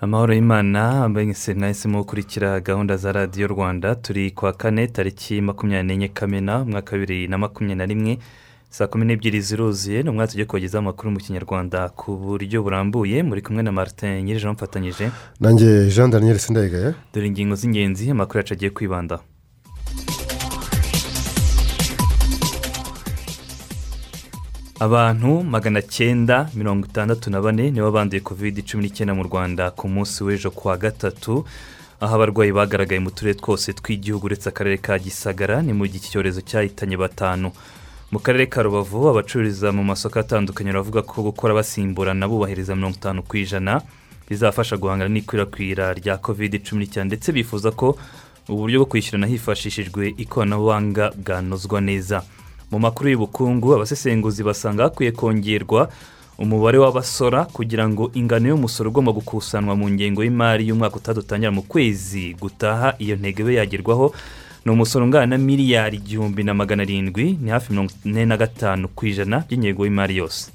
Amahoro y'imana mbese nahisemo gukurikira gahunda za radiyo rwanda. Turi kwa kane tariki makumyabiri n'enye kamena umwaka wa bibiri na makumyabiri na rimwe saa kumi n'ebyiri ziruzuye ni umwaka tugiye kubagezaho amakuru mu kinyarwanda ku buryo burambuye. Muri kumwe na martin nyirije mfatanyije. Nanjye jean daniel sindayigaya. Dore ingingo z'ingenzi amakuru yacu agiye kwibandaho abantu magana cyenda mirongo itandatu na bane nibo banduye kovide cumi n'icyenda mu rwanda ku munsi w'ejo kuwa gatatu. Aho abarwayi bagaragaye mu turere twose tw'igihugu uretse akarere ka gisagara ni mu gihe iki cyorezo cyahitanye batanu. Mu karere ka rubavu abacururiza mu masoko atandukanye baravuga ko gukora basimburana bubahiriza mirongo itanu ku ijana. Bizafasha guhangana n'ikwirakwira rya kovide cumi n'icyenda ndetse bifuza ko uburyo bwo kwishyurana hifashishijwe ikoranabuhanga bwanozwa neza. Mu makuru y'ubukungu abasesenguzi basanga hakwiye kongerwa umubare w'abasora kugira ngo ingano y'umusoro ugomba gukusanwa mu ngengo y'imari y'umwaka utadutangira mu kwezi gutaha. Iyo ntego ibe yagerwaho ni umusoro ungana na miliyari igihumbi na magana arindwi ni hafi mirongo ine na gatanu ku ijana by'ingengo y'imari yose.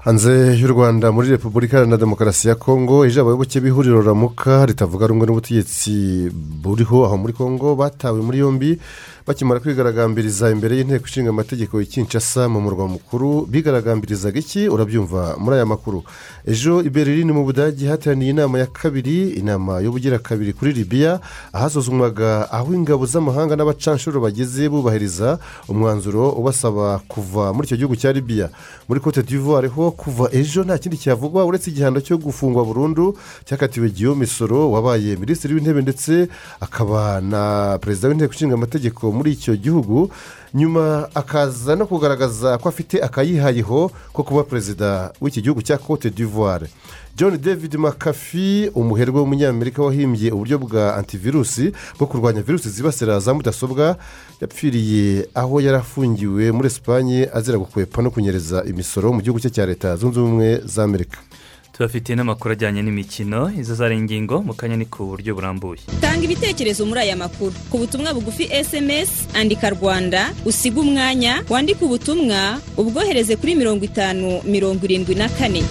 Hanze y'u rwanda muri repubulika iharanira demokarasi ya kongo ejo abayoboke b'ihuriro ramuka ritavuga rumwe n'ubutegetsi buriho aho muri kongo batawe muri yombi. Bakimara kwigaragambiriza imbere y'inteko ishinga amategeko Kinshasa mu murwa mukuru bigaragambirizaga iki? Urabyumva muri aya makuru. Ejo i berlin mu budage hateraniye inama ya kabiri inama y'ubugira kabiri kuri libiya ahasuzumwaga aho ingabo z'amahanga n'abacanshuro bageze bubahiriza umwanzuro ubasaba kuva muri icyo gihugu cya libiya muri cote d'ivoire ho kuva ejo nta kindi cyavugwa uretse igihano cyo gufungwa burundu cyakatiwe giyo misoro wabaye minisitiri w'intebe ndetse akaba na perezida w'inteko ishinga amategeko muri icyo gihugu nyuma akaza no kugaragaza ko afite akayihayeho ko kuba perezida w'iki gihugu cya cote d'ivoire. John david mcafee umuherwe w'umunyamerika wahimbye uburyo bwa antivirusi bwo kurwanya virusi zibasira za mudasobwa yapfiriye aho yari afungiwe muri esipanye azira gukwepa no kunyereza imisoro mu gihugu cye cya leta zunze ubumwe za amerika. Tubafitiye n'amakuru ajyanye n'imikino izo zari ingingo mu kanya ni ku buryo burambuye. Tanga ibitekerezo muri aya makuru. Ku butumwa bugufi esemesi andika rwanda usiga umwanya wandike ubutumwa ubwohereze kuri mirongo itanu mirongo irindwi na kane.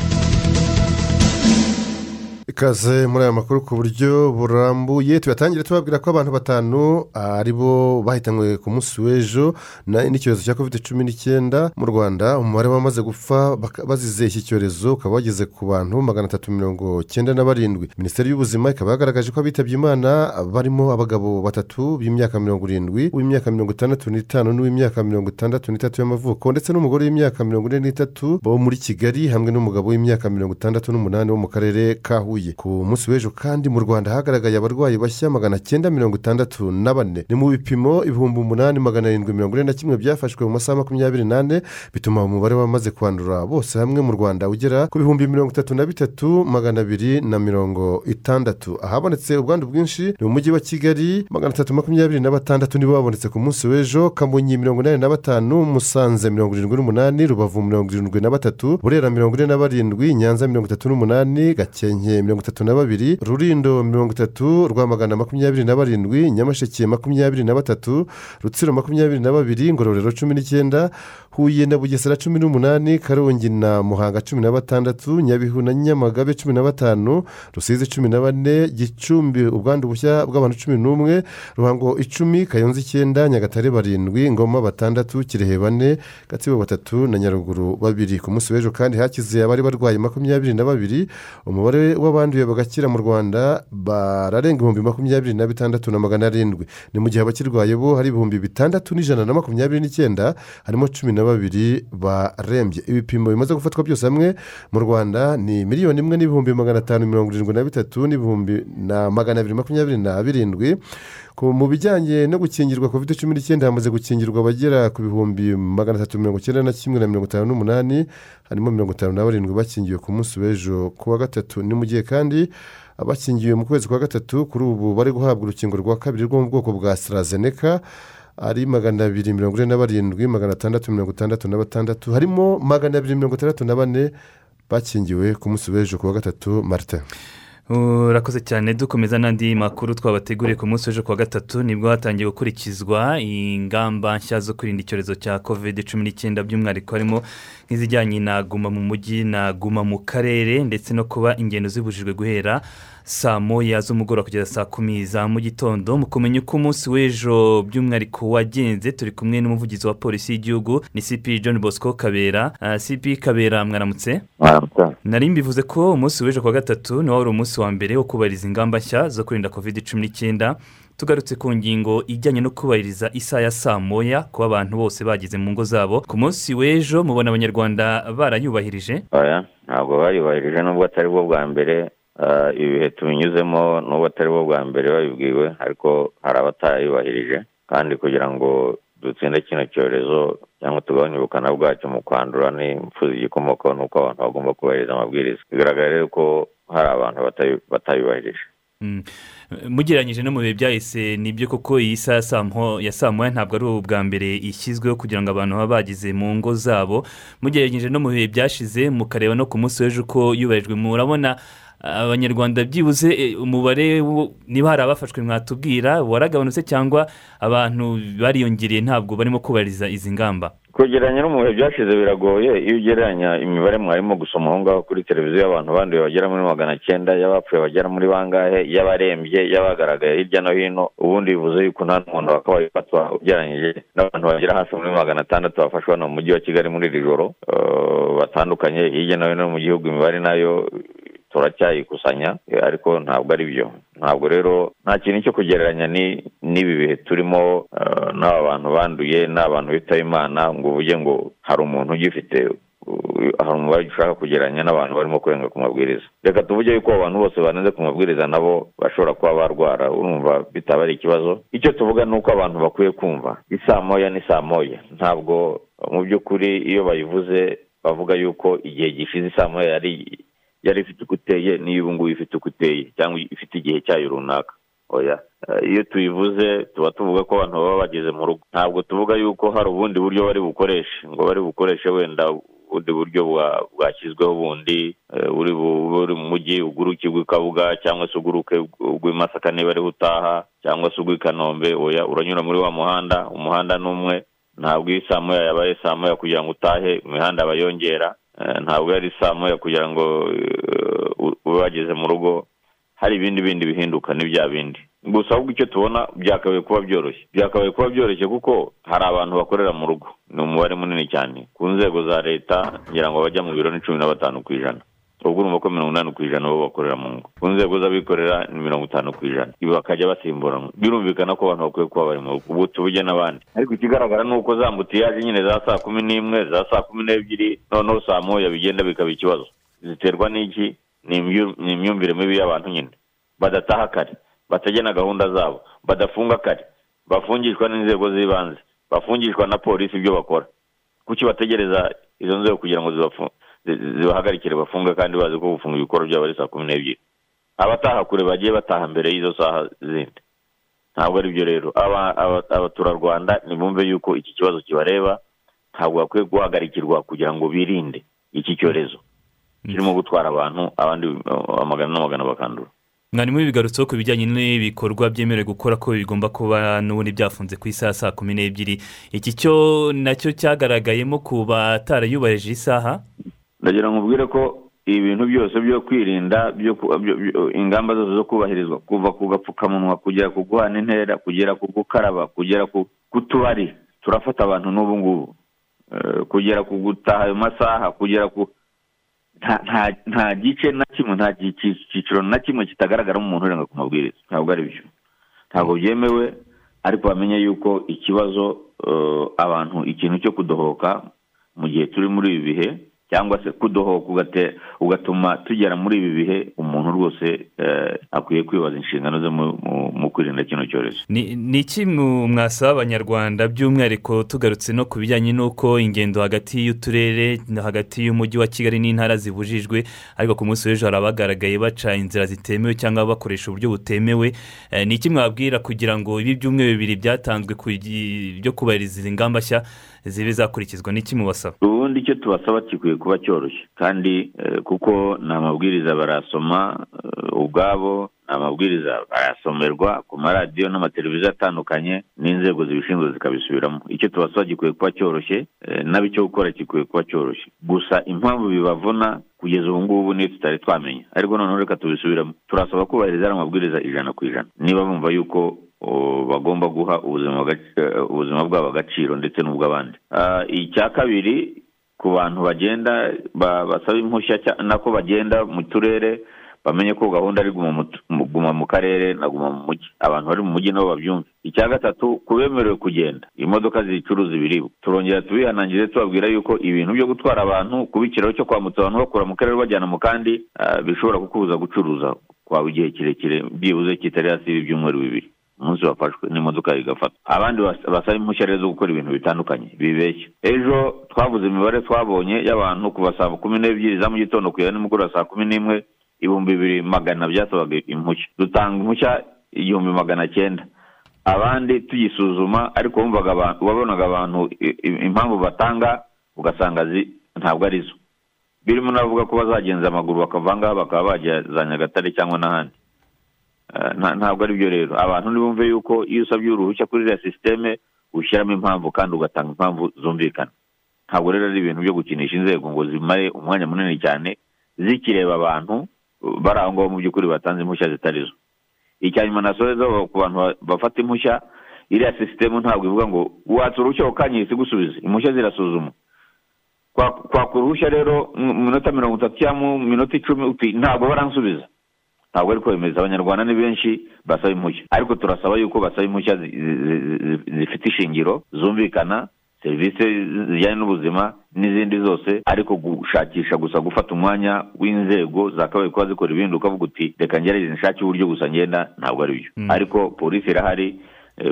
Ikaze muri aya makuru ku buryo burambuye tuyatangire tubabwira ko abantu batanu ari bo bahitanywe ku munsi w'ejo n'icyorezo cya covid cumi n'icyenda mu rwanda. Umubare wamaze gupfa bazize iki cyorezo ukaba wageze ku bantu magana atatu mirongo cyenda na barindwi. Minisiteri y'ubuzima ikaba yagaragaje ko abitabye imana barimo abagabo batatu b'imyaka mirongo irindwi uw'imyaka mirongo itandatu n'itanu n'uw'imyaka mirongo itandatu n'itatu y'amavuko ndetse n'umugore w'imyaka mirongo ine n'itatu bo muri kigali hamwe n'umugabo w'imyaka mirongo itandatu n'umunani wo mu karere ka huye. Ku munsi w'ejo kandi mu rwanda hagaragaye abarwayi bashya magana cyenda mirongo itandatu na bane. Ni mu bipimo ibihumbi umunani magana arindwi mirongo ine na kimwe byafashwe mu masaha makumyabiri n'ane bituma umubare w'abamaze kwandura bose hamwe mu rwanda ugera ku bihumbi mirongo itatu na bitatu magana abiri na mirongo itandatu. Ahabonetse ubwandu bwinshi ni mu mujyi wa kigali magana atatu makumyabiri na batandatu nibo babonetse ku munsi w'ejo kamonyi mirongo inani na batanu musanze mirongo irindwi n'umunani rubavu mirongo irindwi na batatu burera mirongo ine na barindwi nyanza mirongo itatu n'umunani gakenke mirongo itatu na babiri rurindo mirongo itatu rwamagana makumyabiri na barindwi nyamasheke makumyabiri na batatu rutsiro makumyabiri na babiri ngororero cumi n'icyenda huye na bugesera cumi n'umunani karongi na muhanga cumi na batandatu nyabihu na nyamagabe cumi na batanu rusizi cumi na bane gicumbi ubwandu bushya bw'abantu cumi n'umwe ruhango icumi kayonza icyenda nyagatare barindwi ngoma batandatu kirehe bane gatsibo batatu na nyaruguru babiri. Ku munsi w'ejo kandi hakize abari barwaye makumyabiri na babiri umubare w'abanduye bagakira mu rwanda bararenga ibihumbi makumyabiri na bitandatu na magana arindwi. Ni mu gihe abakirwaye bo hari ibihumbi bitandatu n'ijana na makumyabiri n'icyenda harimo cumi na babiri barembye. Ibipimo bimaze gufatwa byose hamwe mu rwanda ni miliyoni imwe n'ibihumbi magana atanu mirongo irindwi na bitatu n'ibihumbi na magana abiri makumyabiri na birindwi. Mu bijyanye no gukingirwa covid cumi n'icyenda hamaze gukingirwa abagera ku bihumbi magana atatu mirongo icyenda na kimwe na mirongo itanu n'umunani harimo mirongo itanu na barindwi bakingiwe ku munsi w'ejo ku wa gatatu ni mu gihe kandi abakingiwe mu kwezi kwa gatatu kuri ubu bari guhabwa urukingo rwa kabiri rwo mu bwoko bwa AstraZeneca ari magana abiri mirongo ine na barindwi magana atandatu mirongo itandatu na batandatu. Harimo magana abiri mirongo itandatu na bane bakingiwe ku munsi w'ejo ku wa gatatu marite urakoze cyane dukomeza n'andi makuru twabateguriye ku munsi w'ejo ku wa gatatu ni bwo hatangiye gukurikizwa ingamba nshya zo kwirinda icyorezo cya kovide cumi n'icyenda by'umwihariko harimo nk'izijyanye na guma mu mujyi na guma mu karere ndetse no kuba ingendo zibujijwe guhera saa moya z'umugoroba kugeza saa kumi za mu gitondo. Mu kumenya uko umunsi w'ejo by'umwihariko wagenze turi kumwe n'umuvugizi wa polisi y'igihugu ni cp john bosco kabera. Ah, cp kabera mwaramutse? Nari mbivuze ko umunsi w'ejo kuwa gatatu niwo wari umunsi wa mbere wo kubahiriza ingamba nshya zo kwirinda covid cumi n'icyenda tugarutse ku ngingo ijyanye no kubahiriza isaha ya saa moya kuba abantu bose bageze mu ngo zabo. Ku munsi w'ejo mubona abanyarwanda barayubahirije? Ntabwo bayubahirije nubwo atari bwo bwa mbere. Ibi bihe tubinyuzemo nubwo atari bwo bwa mbere babibwiwe ariko hari abatayubahirije. Kandi kugira ngo dutsinde kino cyorezo cyangwa tugabanye ubukana bwacyo mu kwandura n'impfu zigikomokaho ni uko abantu bagomba kubahiriza amabwiriza. Bigaragara rero ko hari abantu batayu- batayubahirije. Mm. mugereranyije no mu bihe byahise ni byo koko iyi saha ya saa mo- ya saa moya ntabwo ari ubwa mbere ishyizweho kugira ngo abantu babe bageze mu ngo zabo. Mugereranyije no mu bihe byashize mukareba no ku munsi w'ejo uko yubahirijwe. Murabona abanyarwanda byibuze eh, umubare niba hari abafashwe mwatubwira waragabanutse cyangwa abantu bariyongereye ntabwo barimo kubahiriza izi ngamba? Mu bihe byashize biragoye. Iyo ugereranya imibare mwarimo gusoma aho ngaho kuri televiziyo y'abantu banduye bagera muri magana cyenda y'abapfuye bagera muri bangahe y'abarembye y'abagaragaye hirya no hino ubundi bivuze yuko nta n'umuntu wakabaye ufatwa ugereranyije n'abantu bagera hasi muri magana atandatu bafashwe hano mu mujyi wa kigali muri iri joro. Batandukanye hirya no hino mu gihugu imibare na yo turacyayikusanya eh, ariko ntabwo ari byo. Ntabwo rero nta kintu cyo kugereranya ni- n'ibi bihe turimo eh, n'aba bantu banduye n'abantu bitaba imana ngo uvuge ngo hari umuntu ugifite hari umubare ushaka kugereranya n'abantu barimo kurenga ku mabwiriza. Reka tuvuge yuko abantu bose banenze ku mabwiriza nabo bashobora kuba barwara urumva bitaba ari ikibazo. Icyo tuvuga ni uko abantu bakwiye kumva. Isaa moya ni saa moya. Ntabwo mu by'ukuri iyo bayivuze bavuga yuko igihe gishize isaa moya yari yari ifite uko iteye n'iyo ubu ngubu ifite uko iteye cyangwa ifite igihe cyayo runaka. Oya Eh, iyo tuyivuze tuba tuvuga ko abantu baba bageze mu rugo. Ntabwo tuvuga yuko hari ubundi buryo bari bukoreshe. Ngo bari bukoreshe wenda ubundi buryo bwa- bwashyizweho bundi eh, uri bu- buri mu mujyi i kabuga cyangwa se uguruke ugwa i masaka niba ariho utaha cyangwa se ugwa i kanombe. Oya uranyura muri wa muhanda umuhanda ni umwe. Ntabwo iyo saa yabaye saa kugira ngo utahe imihanda bayongera Eh, ntabwo yari saa moya kugira ngo eh, ube wageze mu rugo hari ibindi bindi bihinduka ni bya bindi. Gusa ahubwo icyo tubona byakabaye kuba byoroshye. Byakabaye kuba byoroshye kuko hari abantu bakorera mu rugo. Ni umubare munini cyane. Ku nzego za leta ngira ngo bajya mu biro ni cumi na batanu ku ijana. Ubwo urumva ko mirongo inani ku ijana bo bakorera mu ngo ku nzego z'abikorera ni mirongo itanu ku ijana ibi bakajya basimburana birumvikana ko abantu bakwiye kuba bari mu rugo ubu tubuge n'abandi ariko ikigaragara ni uko za mbutiyaje nyine za saa kumi n'imwe za saa kumi n'ebyiri noneho saa moya bigenda bikaba ikibazo ziterwa n'iki ni imyu- ni imyumvire mibi y'abantu nyine badataha kare bategena gahunda zabo badafunga kare bafungishwa n'inzego z'ibanze bafungishwa na polisi ibyo bakora kuki bategereza izo nzego kugira ngo zibafu- zi- zibahagarikire bafunge kandi bazi ko gufunga ibikorwa byabo ari saa kumi n'ebyiri. Abataha kure bagiye bataha mbere y'izo saha zindi. Ntabwo ari byo rero. Aba- aba- abaturarwanda nibumve yuko iki kibazo kibareba ntabwo bakwiye guhagarikirwa kugira ngo birinde iki cyorezo. Kirimo gutwara abantu abandi amagana n'amagana bakandura. Mwarimu bigarutseho ku bijyanye n'ibikorwa byemerewe gukora ko bigomba kuba n'ubundi byafunze ku isaha saa kumi n'ebyiri. Iki cyo na cyo cyagaragayemo ku batarayubahirije isaha? Ndagira ngo ubwire ko ibintu byose byo kwirinda ingamba zose zo kubahirizwa kuva ku gapfukamunwa kugera ku guhana intera kugera ku gukaraba kugera ku tubari turafata abantu n'ubu ngubu. Eh, kugera ku gutaha ayo masaha kugera ku nta- gice na kimwe nta cyiciro na kimwe kitagaragaramo umuntu urenga ku mabwiriza. Ntabwo ari byo. Ntabwo byemewe ariko bamenye yuko ikibazo eh, abantu ikintu cyo kudohoka mu gihe turi muri ibi bihe cyangwa se kudohoka ugatuma tugera muri ibi bihe umuntu muntu rwose akwiye kwibaza inshingano ze mu kwirinda kino cyorezo. Ni iki mwasaba abanyarwanda by'umwihariko tugarutse no ku bijyanye n'uko ingendo hagati y'uturere hagati y'umujyi wa kigali n'intara zibujijwe ariko ku munsi w'ejo hari abagaragaye baca inzira zitemewe cyangwa bakoresha uburyo butemewe. Ni iki mwabwira kugira ngo ibi byumweru bibiri byatanzwe byo kubahiriza izi ngamba nshya zibe zakurikizwa? N'iki mubasaba? Ubundi icyo tubasaba gikwiye kuba cyoroshye kandi kuko ni amabwiriza barasoma ubwabo ni amabwiriza barasomerwa ku maradiyo n'amateleviziyo atandukanye n'inzego zibishinzwe zikabisubiramo. Icyo tubasaba gikwiye kuba cyoroshye nabo icyo gukora gikwiye kuba cyoroshye. Gusa impamvu bibavuna kugeza ubu ngubu niyo tutari twamenya. Ariko noneho reka tubisubiramo turasaba kubahiriza amabwiriza ijana ku ijana. Niba bumva yuko bagomba guha ubuzima bwabo agaciro ndetse n'ubw'abandi. Icya kabiri ku bantu bagenda basaba impushya nako bagenda mu turere bamenye ko gahunda ari guma mu karere na guma mu mujyi abantu bari mu mujyi nabo babyumve. Icya gatatu ku bemerewe kugenda. Imodoka zicuruza ibiribwa. Turongera tubihanangirize tubabwira yuko ibintu byo gutwara abantu kuba ikiraro cyo kwambutsa abantu bakura mu karere bajyana mu kandi bishobora kukubuza gucuruza kwawe igihe kirekire byibuze kitari hasi y'ibyumweru bibiri. Umunsi wafashwe n'imodoka igafata abandi basaba impushya rero zo gukora ibintu bitandukanye bibeshya. Ejo twavuze imibare twabonye y'abantu kuva saa kumi n'ebyiri za mu gitondo kugera nimugoroba saa kumi n'imwe ibihumbi bibiri magana byasabaga impushya. Dutanga impushya igihumbi magana cyenda. Abandi tugisuzuma ariko wabonaga abantu impamvu batanga ugasanga ntabwo ari zo birimo n'abavuga ko bazagenza amaguru bakava ngaha bakaba bajya za nyagatare cyangwa n'ahandi. Ntabwo ari byo rero. Abantu ntibumve yuko iyo usabye uruhushya kuri iriya sisiteme ushyiramo impamvu kandi ugatanga impamvu zumvikana. Ntabwo rero ari ibintu byo gukinisha inzego ngo zimare umwanya munini cyane zikireba abantu bari aho ngaho mu by'ukuri batanze impushya zitari zo. Icya nyuma nasoreza ku bantu bafata impushya iriya sisiteme ntabwo ivuga ngo watse uruhushya ukanyihise gusubiza impushya zirasuzuma kwaka uruhushya rero mu minota mirongo itatu cyangwa mu minota icumi ntabwo baransubiza. Ntabwo ari kwemeza abanyarwanda ni benshi basaba impushya. Ariko turasaba yuko basaba impushya zifite ishingiro zumvikana serivisi zijyanye n'ubuzima n'izindi zose. Ariko gushakisha gusa gufata umwanya w'inzego zakabaye kuba zikora ibindi ukavuga uti reka ngerageze nshake uburyo gusa ngenda ntabwo ari byo. Ariko polisi irahari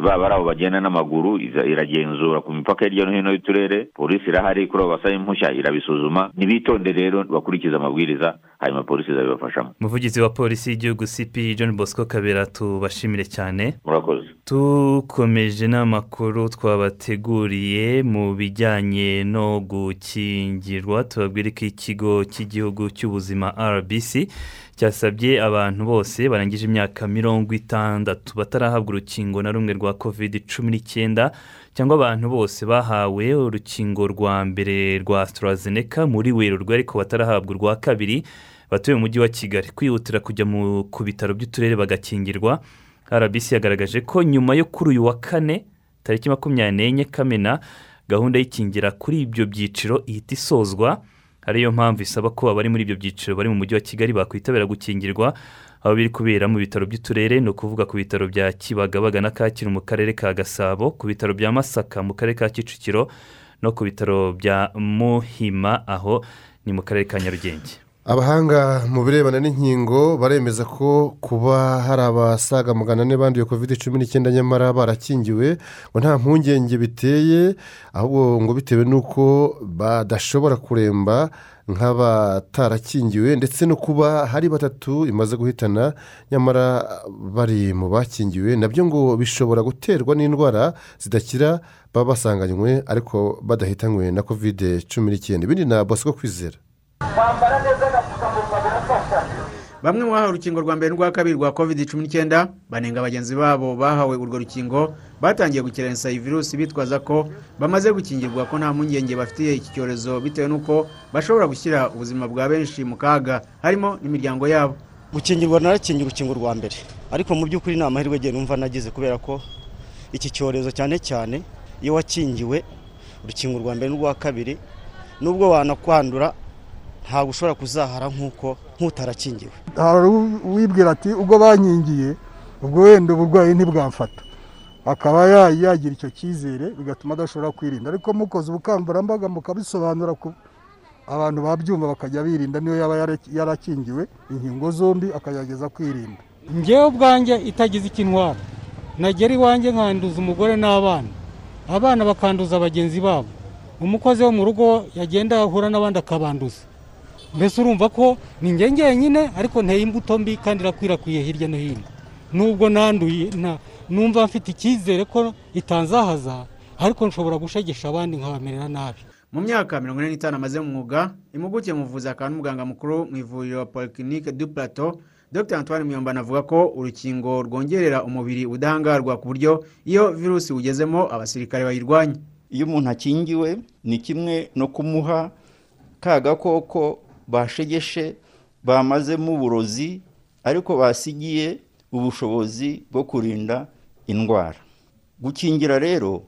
baba ari abo bagenda n'amaguru iragenzura ku mipaka hirya no hino y'uturere polisi irahari kuri abo basaba impushya irabisuzuma ntibitonde rero bakurikiza amabwiriza hanyuma polisi izabibafashamo umuvugizi wa polisi y'igihugu cp john bosco kabera tubashimire cyane. Murakoze. Tukomeje n'amakuru twabateguriye mu bijyanye no gukingirwa tubabwire ko ikigo cy'igihugu cy'ubuzima rbc cyasabye abantu bose barangije imyaka mirongo itandatu batarahabwa urukingo na rumwe rwa kovide cumi n'icyenda cyangwa abantu bose bahawe urukingo rwa mbere rwa AstraZeneca muri werurwe ariko batarahabwa urwa kabiri batuye mu mujyi wa kigali. Kwihutira kujya ku bitaro by'uturere bagakingirwa. Rbc yagaragaje ko nyuma yo kuri uyu wa kane tariki makumyabiri n'enye kamena gahunda y'ikingira kuri ibyo byiciro ihita isozwa. Ariyo mpamvu isaba ko abari muri ibyo byiciro bari mu mujyi wa kigali bakwitabira gukingirwa. Aho biri kubera mu bitaro by'uturere ni ukuvuga ku bitaro bya kibagabaga na kacyiru mu karere ka gasabo ku bitaro bya masaka mu karere ka kicukiro no ku bitaro bya muhima aho ni mu karere ka nyarugenge. Abahanga mu birebana n'inkingo baremeza ko kuba hari abasaga magana ane banduye kovide cumi n'icyenda nyamara barakingiwe ngo nta mpungenge biteye ahubwo ngo bitewe n'uko badashobora kuremba nk'abatarakingiwe ndetse no kuba hari batatu imaze guhitana nyamara bari mu bakingiwe na byo ngo bishobora guterwa n'indwara zidakira baba basanganywe ariko badahitanywe na kovide cumi n'icyenda. Ibindi na bosco kwizera. Kwambara neza bamwe mu bahawe urukingo rwa mbere n'urwa kabiri rwa covid cumi n'icyenda banenga bagenzi babo bahawe urwo rukingo batangiye gukerensa iyi virusi bitwaza ko bamaze gukingirwa ko nta mpungenge bafitiye iki cyorezo bitewe n'uko bashobora gushyira ubuzima bwa benshi mu kaga harimo n'imiryango yabo. Gukingirwa narakingira urukingo rwa mbere. Ariko mu by'ukuri ni amahirwe agiye numva nagize kubera ko iki cyorezo cyane cyane iyo wakingiwe urukingo rwa mbere n'urwa kabiri nubwo wanakwandura ntabwo ushobora kuzahara nk'uko nk'utarakingiwe hari uwibwira ati ubwo bankingiye ubwo wenda uburwayi ntibwamfata. Akaba yagira icyo cyizere bigatuma adashobora kwirinda. Ariko mukoze ubukangurambaga mukabisobanura abantu babyumva bakajya birinda niyo yaba yara- yarakingiwe inkingo zombi akagerageza kwirinda. Ngewe ubwanjye itagize ikintwara nagera iwanjye nkanduza umugore n'abana. Abana bakanduza bagenzi babo. Umukozi wo mu rugo yagenda ahura n'abandi akabanduza. Mbese urumva ko ni njye njyenyine ariko nteye imbuto mbi kandi irakwirakwiye hirya no hino. Nubwo nanduye na- numva mfite icyizere ko itanzahaza ariko nshobora gushegesha abandi nkabamerera nabi. Mu myaka mirongo ine n'itanu amaze mu mwuga impuguke mu buvuzi akaba n'umuganga mukuru mu ivuriro polyclinique du plateau dr. Antoine muyombana avuga ko urukingo rwongerera umubiri ubudahangarwa ku buryo iyo virusi ugezemo abasirikare bayirwanya iyo umuntu akingiwe ni kimwe no kumuha ka gakoko bashegeshe bamazemo uburozi ariko basigiye ubushobozi bwo kurinda indwara. Gukingira rero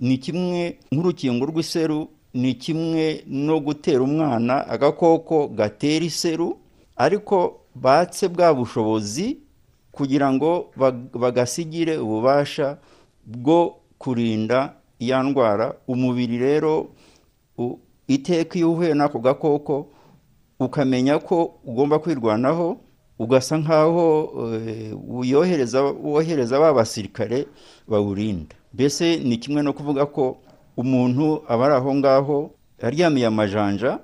ni kimwe nk'urukingo rw'iseru ni kimwe no gutera umwana agakoko gatera iseru ariko batse bwa bushobozi kugira ngo bag- bagasigire ububasha bwo kurinda iya ndwara. Umubiri rero iteka iyo uhuye n'ako gakoko ukamenya ko ugomba kwirwanaho ugasa nk'aho eh, uyohereza wohereza ba basirikare bawurinda. Mbese ni kimwe no kuvuga ko umuntu aba ari aho ngaho aryamiye amajanja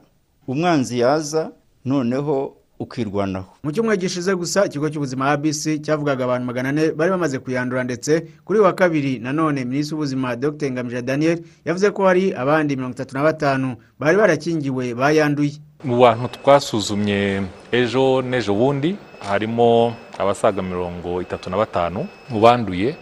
umwanzi yaza noneho ukirwanaho. Mu cyumweru gishize gusa ikigo cy'ubuzima abc cyavugaga abantu magana ane bari bamaze kuyandura ndetse kuri wa kabiri nanone minisitiri w'ubuzima dr. Ngamije daniel yavuze ko hari abandi mirongo itatu na batanu bari barakingiwe bayanduye. Mu bantu twasuzumye ejo n'ejo bundi harimo abasaga mirongo itatu na batanu mu banduye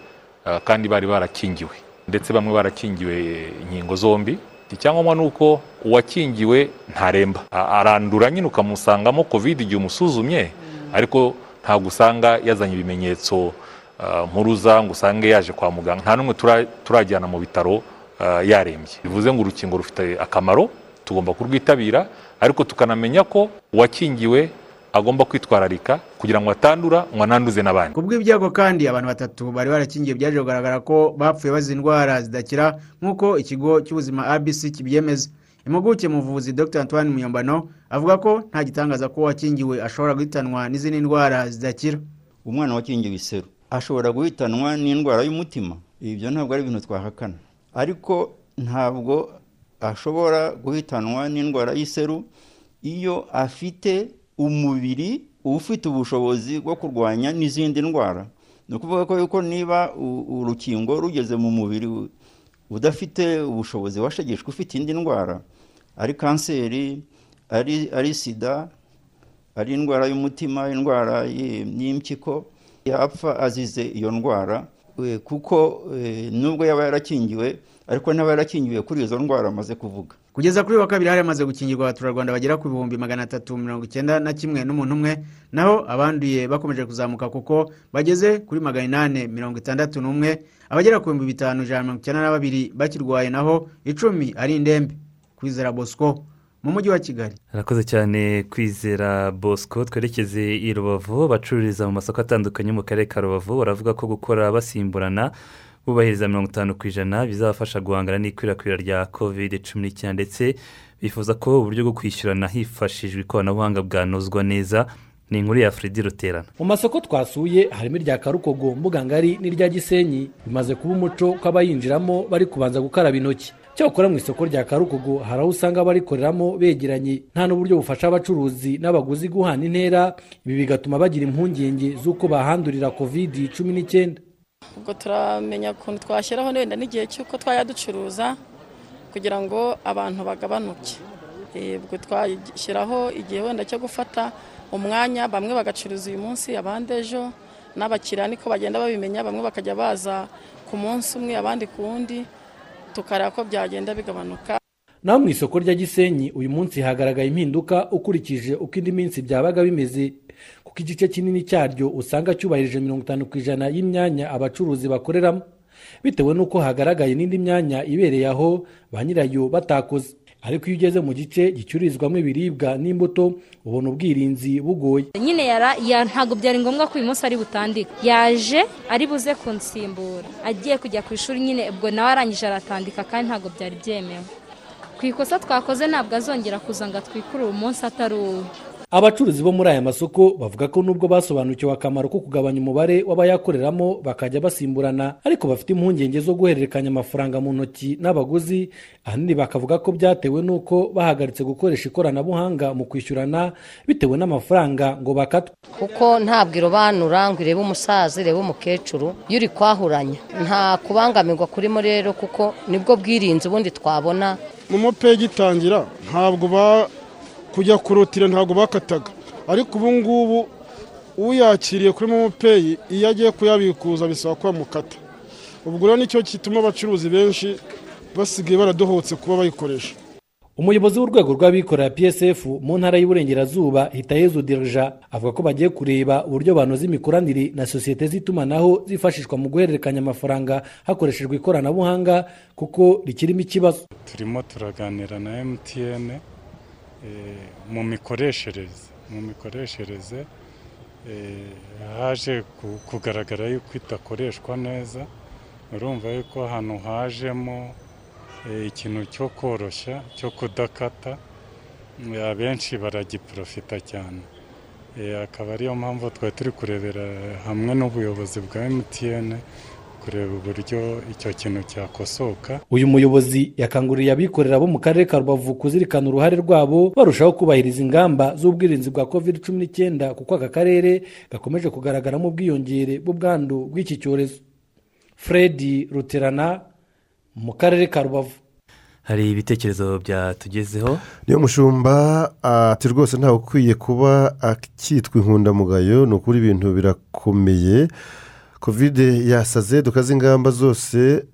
ah, kandi bari barakingiwe. Ndetse bamwe barakingiwe inkingo zombi. Icyangombwa ni uko uwakingiwe ntaremba. Arandura nyine ukamusangamo covid igihe umusuzumye ariko ntabwo usanga yazanye ibimenyetso ah, mpuruza ngo usange yaje kwa muganga. Nta n'umwe tura- turajyana mu bitaro ah, yarembye. Bivuze ngo urukingo rufite akamaro tugomba kurwitabira ariko tukanamenya ko uwakingiwe agomba kwitwararika kugira ngo atandura ngo ananduze n'abandi. Ku bw'ibyago kandi abantu batatu bari barakingiye byaje kugaragara ko bapfuye bazize indwara zidakira nk'uko ikigo cy'ubuzima abc kibyemeza. Impuguke mu buvuzi dr. Antoine muyombano avuga ko nta gitangaza ko uwakingiwe ashobora guhitanwa n'izindi ndwara zidakira. Umwana wakingiwe iseru ashobora guhitanwa n'indwara y'umutima. Ibyo ntabwo ari ibintu twahakana. Ariko ntabwo ashobora guhitanwa n'indwara y'iseru iyo afite umubiri ufite ubushobozi bwo kurwanya n'izindi ndwara. Ni ukuvuga ko yuko niba urukingo rugeze mu mubiri udafite ubushobozi washegeshwe ufite indi ndwara ari kanseri ari sida ari indwara y'umutima indwara y'impyiko yapfa azize iyo ndwara eh, kuko eh, nubwo yaba yarakingiwe ariko ntaba yarakingiwe kuri izo ndwara amaze kuvuga. Kugeza kuri wa kabiri hari hamaze gukingirwa abaturarwanda bagera ku bihumbi magana atatu mirongo icyenda na kimwe n'umuntu umwe naho abanduye bakomeje kuzamuka kuko bageze kuri magana inani mirongo itandatu n'umwe abagera ku bihumbi bitanu ijana na mirongo icyenda na babiri bakirwaye naho icumi ari indembe. Kwizera bosco mu mujyi wa kigali. Arakoze cyane kwizera bosco twerekeze i rubavu bacururiza mu masoko atandukanye mu karere ka rubavu baravuga ko gukora basimburana bubahiriza mirongo itanu ku ijana bizabafasha guhangana n'ikwirakwira rya covid cumi n'icyenda ndetse bifuza ko uburyo bwo kwishyurana hifashishijwe ikoranabuhanga bwanozwa neza. Ni inkuru ya fredi ruterana. Mu masoko twasuye harimo irya karukogo mbuga ngari n'irya gisenyi. Bimaze kuba umuco ko abayinjiramo bari kubanza gukaraba intoki. Cyakora mu isoko rya karukogo hari aho usanga abarikoreramo begeranye. Nta n'uburyo bufasha abacuruzi n'abaguzi guhana intera. Ibi bigatuma bagira impungenge z'uko bahandurira kovidi cumi n'icyenda. Ubwo turamenya ukuntu twashyiraho wenda n'igihe cy'uko twajya ducuruza kugira ngo abantu bagabanuke. Ubwo twashyiraho igihe wenda cyo gufata umwanya bamwe bagacuruza uyu munsi abandi ejo n'abakiriya niko bagenda babimenya bamwe bakajya baza ku munsi umwe abandi ku wundi tukareba ko byagenda bigabanuka. Naho mu isoko rya gisenyi uyu munsi hagaragaye impinduka ukurikije uko indi minsi byabaga bimeze. Kuko igice kinini cyaryo usanga cyubahirije mirongo itanu ku ijana y'imyanya abacuruzi bakoreramo. Bitewe n'uko hagaragaye n'indi myanya ibereye aho ba nyirayo batakoze. Ariko iyo ugeze mu gice gicururizwamo ibiribwa n'imbuto ubona ubwirinzi bugoye. Nyine yara ya ntabwo byari ngombwa ko uyu munsi ari butandike. Yaje ari buze kunsimbura. Agiye kujya ku ishuri nyine ubwo nawe arangije aratandika kandi ntabwo byari byemewe. Ku ikosa twakoze ntabwo azongera kuza ngo atwikurure umunsi atari uwe abacuruzi bo muri aya masoko bavuga ko nubwo basobanukiwe akamaro ko kugabanya umubare w'abayakoreramo bakajya basimburana ariko bafite impungenge zo guhererekanya amafaranga mu ntoki n'abaguzi ahanini bakavuga ko byatewe n'uko bahagaritse gukoresha ikoranabuhanga mu kwishyurana bitewe n'amafaranga ngo bakatwe kuko ntabwo irobanura ngo irebe umusaza irebe umukecuru iyo uri kwahuranya. Nta kubangamirwa kurimo rero kuko ni bwo bwirinzi ubundi twabona. Momo peyi igitangira ntabwo ba kujya kurutira ntabwo bakataga. Ariko ubu ngubu uyakiriye kuri momo peyi iyo agiye kuyabikuza bisaba ko bamukata ubwo rero ni cyo gituma abacuruzi benshi basigaye baradohotse kuba bayikoresha. Umuyobozi w'urwego rw'abikorera psf mu ntara y'uburengerazuba hitayezu dirija avuga ko bagiye kureba uburyo banoza imikoranire na sosiyete z'itumanaho zifashishwa mu guhererekanya amafaranga hakoreshejwe ikoranabuhanga kuko rikirimo ikibazo. Turimo turaganira na emutiyene mu mikoreshereze mu mikoreshereze haje kugaragara yuko idakoreshwa neza urumva yuko ahantu hajemo ikintu cyo koroshya cyo kudakata abenshi baragiprofita cyane. Akaba ariyo mpamvu twari turi kurebera hamwe n'ubuyobozi bwa emutiyene kureba uburyo icyo kintu cyakosoka. Uyu muyobozi yakanguriye abikorera bo mu karere ka rubavu kuzirikana uruhare rwabo barushaho kubahiriza ingamba z'ubwirinzi bwa covid cumi n'icyenda kuko aka karere gakomeje kugaragaramo ubwiyongere bw'ubwandu bw'iki cyorezo. Fred ruterana mu karere ka rubavu. Hari ibitekerezo byatugezeho? Niyo mushumba ati rwose ntawe ukwiye kuba akitwa inkundamugayo ni ukuri ibintu birakomeye. Kovide yasaze dukaze ingamba zose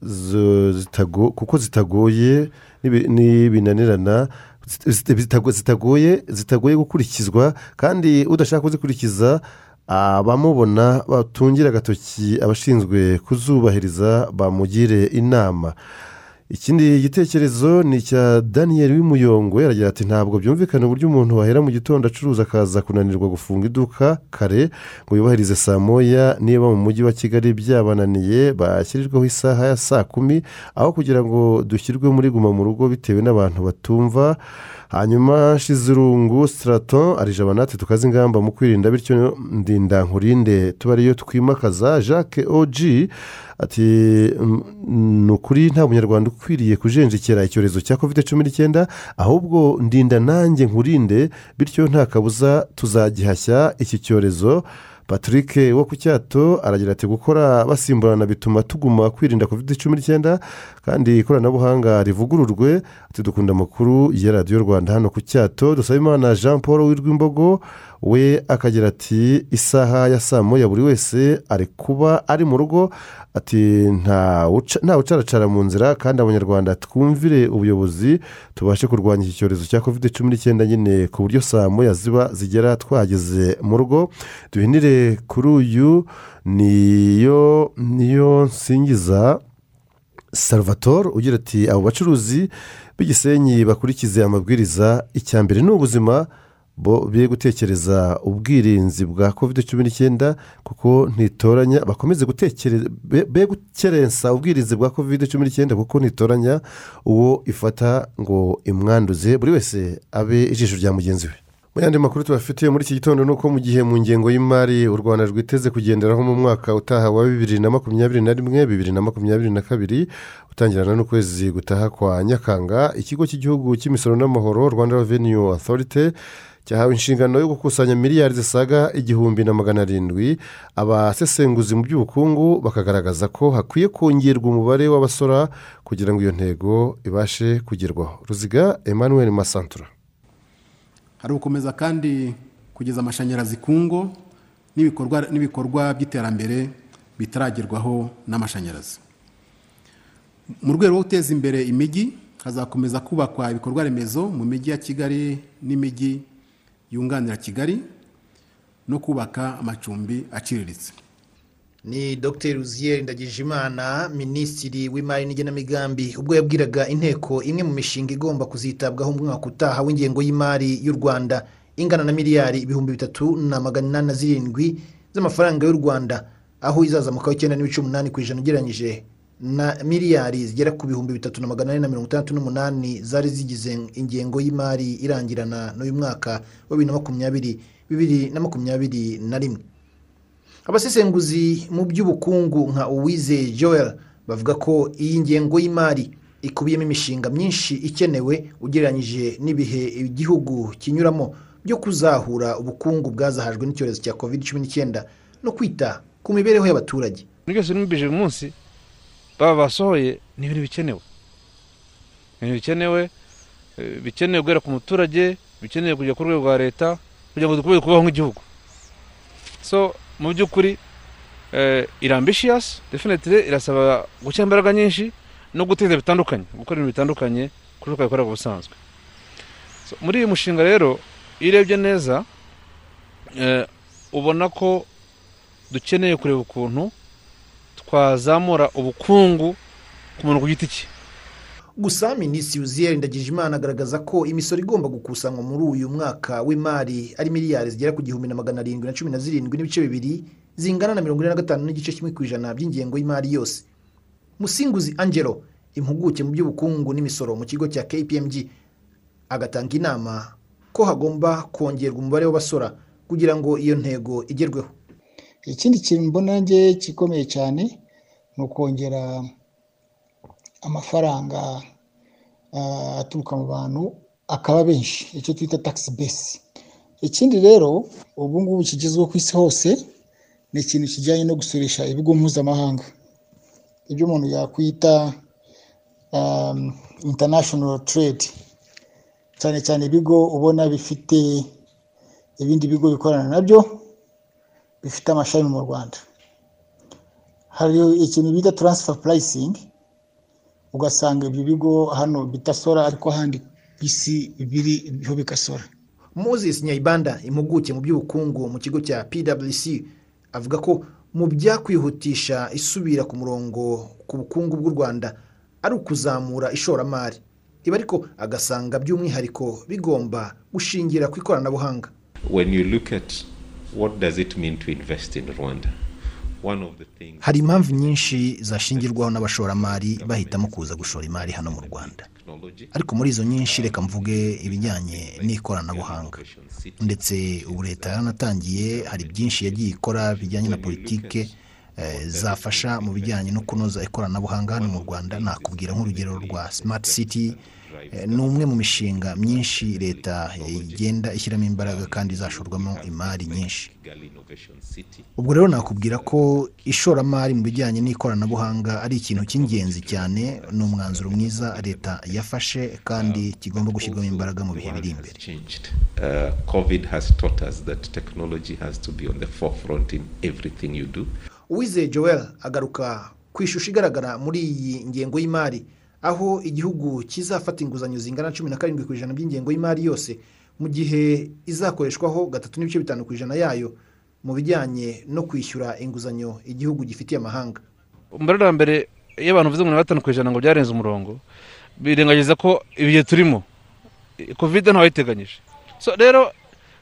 kuko zitagoye n'ibinanirana zitagoye zitagoye gukurikizwa kandi udashaka kuzikurikiza abamubona batungira agatoki abashinzwe kuzubahiriza bamugire inama. Ikindi gitekerezo ni icya daniel w'imuyongo yaragira ati ntabwo byumvikana uburyo umuntu wahera mu gitondo acuruza akaza kunanirwa gufunga iduka kare ngo yubahirize saa moya niba mu mujyi wa kigali byabananiye bashyirirwaho isaha ya saa kumi aho kugira ngo dushyirwe muri guma mu rugo bitewe n'abantu batumva hanyuma shizirungu sitarato arijaba natwe tukaze ingamba mu kwirinda bityo ndinda nkurinde. Tuba ariyo twimakaza jacques oji ati ni ukuri nta munyarwanda ukwiriye kujenjekera icyorezo cya kovide cumi n'icyenda ahubwo ndinda nanjye nkurinde bityo nta kabuza tuzagihashya iki cyorezo. Patrick wo ku cyato aragira ati gukora basimburana bituma tuguma kwirinda kovide cumi n'icyenda kandi ikoranabuhanga rivugururwe. Ati dukunda amakuru ya radiyo rwanda hano ku cyato. Dusaba imana jean paul w'irwimbogo we akagira ati isaha ya saa moya buri wese ari kuba ari mu rugo. Ati nta ucaracara mu nzira kandi abanyarwanda twumvire ubuyobozi tubashe kurwanya iki cyorezo cya kovide cumi n'icyenda nyine ku buryo saa moya ziba zigera twageze mu rugo. Duhinire kuri uyu niyo niyo nsingiza salvatore ugira ati abo bacuruzi b'igisenyi bakurikize amabwiriza icya mbere ni ubuzima bo be gutekereza ubwirinzi bwa kovide cumi n'icyenda kuko ntitoranya bakomeze gutekereza be gukerensa ubwirinzi bwa kovide cumi n'icyenda kuko ntitoranya uwo ifata ngo imwanduze buri wese abe ijisho rya mugenzi we. Mu yandi makuru tubafitiye muri iki gitondo ni uko mu gihe mu ngengo y'imari u rwanda rwiteze kugenderaho mu mwaka utaha wa bibiri na makumyabiri na rimwe bibiri na makumyabiri na kabiri utangirana n'ukwezi gutaha kwa nyakanga ikigo cy'igihugu cy'imisoro n'amahoro rwanda reveniyu otorite cyahawe inshingano yo gukusanya miliyari zisaga igihumbi na magana arindwi abasesenguzi mu by'ubukungu bakagaragaza ko hakwiye kongerwa umubare w'abasora kugira ngo iyo ntego ibashe kugerwaho. Ruziga emmanuel masantura. Hari gukomeza kandi kugeza amashanyarazi ku ngo n'ibikorwa by'iterambere bitaragerwaho n'amashanyarazi. Mu rwego rwo guteza imbere imijyi hazakomeza kubakwa ibikorwa remezo mu mijyi ya kigali n'imijyi yunganira kigali no kubaka amacumbi aciriritse. Ni dr. Uziyeri ndagijimana minisitiri w'imari n'igenamigambi. Ubwo yabwiraga inteko imwe mu mishinga igomba kuzitabwaho mu mwaka utaha w'ingengo y'imari y'u rwanda. Ingana na miliyari ibihumbi bitatu na magana inani na zirindwi z'amafaranga y'u rwanda. Aho izazamukaho icyenda n'ibice umunani ku ijana ugereranyije. Na miliyari zigera ku bihumbi bitatu na magana ane na mirongo itandatu n'umunani zari zigize ingengo y'imari irangirana n'uyu mwaka wa bibiri na makumyabiri bibiri na makumyabiri na rimwe. Abasesenguzi mu by'ubukungu nka uwize joel bavuga ko iyi ngengo y'imari ikubiyemo imishinga myinshi ikenewe ugereranyije n'ibihe igihugu kinyuramo byo kuzahura ubukungu bwazahajwe n'icyorezo cya covid cumi n'icyenda no kwita ku mibereho y'abaturage. Ibintu byose biri uyu munsi baba basohoye ni ibintu bikenewe. Ibintu bikenewe bikenewe guhera ku muturage bikenewe kujya ku rwego rwa leta kugira ngo dukomeze kubaho nk'igihugu. So mu by'ukuri irambishiyasi definitire irasaba gushyira imbaraga nyinshi no guteza bitandukanye gukora ibintu bitandukanye kuri uko bikorera ubusanzwe. Muri uyu mushinga rero iyo urebye neza ubona ko dukeneye kureba ukuntu twazamura ubukungu ku muntu ku giti cye gusa minisitiri uziyeri ndagijimana agaragaza ko imisoro igomba gukusanywa muri uyu mwaka w'imari ari miliyari zigera ku gihumbi na magana arindwi na cumi na zirindwi n'ibice bibiri zingana na mirongo ine na gatanu n'igice kimwe ku ijana by'ingengo y'imari yose. Musinguzi angelo impuguke mu by'ubukungu n'imisoro mu kigo cya kpmg agatanga inama ko hagomba kongerwa umubare w'abasora kugira ngo iyo ntego igerweho. Ikindi kintu mbona nge gikomeye cyane ni ukongera amafaranga aturuka mu bantu akaba benshi. Icyo twita takisi besi ikindi rero ubu ngubu kigezweho ku isi hose ni ikintu kijyanye no gusurisha ibigo mpuzamahanga. Ibyo umuntu yakwita international trade. Cyane cyane ibigo ubona bifite ibindi bigo bikorana na byo bifite amashami mu rwanda. Hari ikintu bita taransifa purayisingi ugasanga ibyo bigo hano bitasora ariko ahandi ku isi biri biho bigasora moses nyayibanda impuguke mu by'ubukungu mu kigo cya pwc avuga ko mu byakwihutisha isubira ku murongo ku bukungu bw'u rwanda ari ukuzamura ishoramari. Ibi ariko agasanga by'umwihariko bigomba gushingira ku ikoranabuhanga. When you look at what does it mean to invest in rwanda? Hari impamvu nyinshi zashingirwaho n'abashoramari bahitamo kuza gushora imari hano mu rwanda. Ariko muri izo nyinshi reka mvuge ibijyanye n'ikoranabuhanga. Ndetse ubu leta yaranatangiye hari byinshi yagiye ikora bijyanye na politike zafasha mu bijyanye no kunoza ikoranabuhanga hano mu rwanda. Nakubwira nk'urugero rwa simati siti ni umwe mu mishinga myinshi leta igenda ishyiramo imbaraga kandi izashorwamo imari nyinshi. Ubwo rero nakubwira ko ishoramari mu bijyanye n'ikoranabuhanga ari ikintu cy'ingenzi cyane. Ni umwanzuro mwiza leta yafashe kandi kigomba gushyirwamo imbaraga mu bihe biri imbere. Uwizeye joel agaruka ku ishusho igaragara muri iyi ngengo y'imari aho igihugu kizafata inguzanyo zingana na cumi na karindwi ku ijana by'ingengo y'imari yose mu gihe izakoreshwaho gatatu n'ibice bitanu ku ijana yayo mu bijyanye no kwishyura inguzanyo igihugu gifitiye amahanga. Mbere na mbere iyo abantu bavuze ngo ni gatanu ku ijana ngo byarenze umurongo birengagiza ko ibihe turimo. Kovide ntawayiteganyije. Rero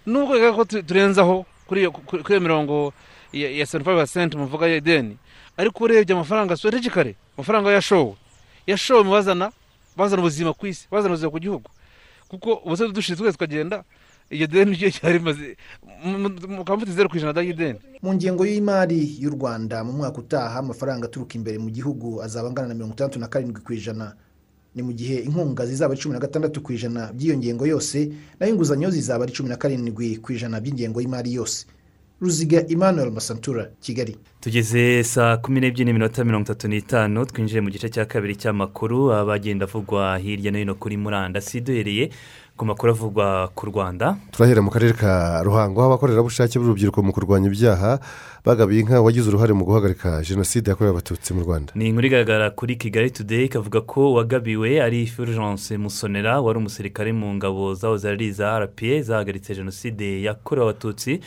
nubwo ko turenzaho kuri iyo mirongo ya fayive pasenti muvuga ya ideni ariko urebye amafaranga strategically amafaranga yashowe yashowe bazana bazana ubuzima ku isi bazana ubuzima ku gihugu. Kuko ubusore dushize twese tukagenda iryo deni ryo ryari rimaze mukaba mufite zeru ku ijana ry'ideni mu ngengo y'imari y'u rwanda mu mwaka utaha amafaranga aturuka imbere mu gihugu azaba angana na mirongo itandatu na karindwi ku ijana. Ni mu gihe inkunga zizaba ari cumi na gatandatu ku ijana by'iyo ngengo yose naho inguzanyo zizaba ari cumi na karindwi ku ijana by'ingengo y'imari yose. Ruziga emmanuel masantura kigali. Tugeze saa kumi n'ebyiri n'iminota mirongo itatu n'itanu twinjiye mu gice cya kabiri cy'amakuru abagenda avugwa hirya no hino kuri murandasi duhereye ku makuru avugwa ku rwanda. Turahera mu karere ka ruhango aho abakorerabushake b'urubyiruko mu kurwanya ibyaha bagabiye inka wagize uruhare mu guhagarika jenoside yakorewe abatutsi mu rwanda. Ni inkuru igaragara kuri kigali today kavuga ko uwagabiwe ari fulgence musonera wari umusirikare mu ngabo zaho zari iza rpa zahagaritse jenoside yakorewe abatutsi.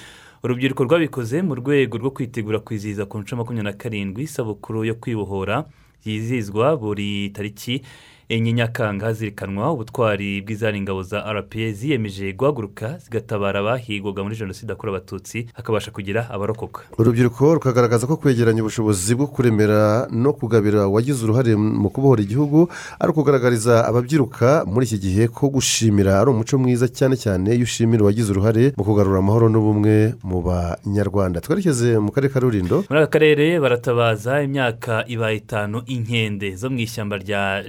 Urubyiruko rwabikoze mu rwego rwo kwitegura kwizihiza ku nshuro makumyabiri na karindwi isabukuru yo kwibohora yizihizwa buri tariki enye nyakanga hazirikanwa ubutwari bw'izari ingabo za rpa ziyemeje guhaguruka zigatabara abahigwaga muri jenoside yakorewe abatutsi hakabasha kugira abarokoka. Urubyiruko rukagaragaza ko kwegeranya ubushobozi bwo kuremera no kugabira uwagize uruhare mu kubohora igihugu ari ukugaragariza ababyiruka muri iki gihe ko gushimira ari umuco mwiza cyane cyane iyo ushimira uwagize uruhare mu kugarura amahoro n'ubumwe mu banyarwanda. Twerekeze mu karere ka rurindo muri aka karere baratabaza imyaka ibaye itanu inkende zo mu ishyamba rya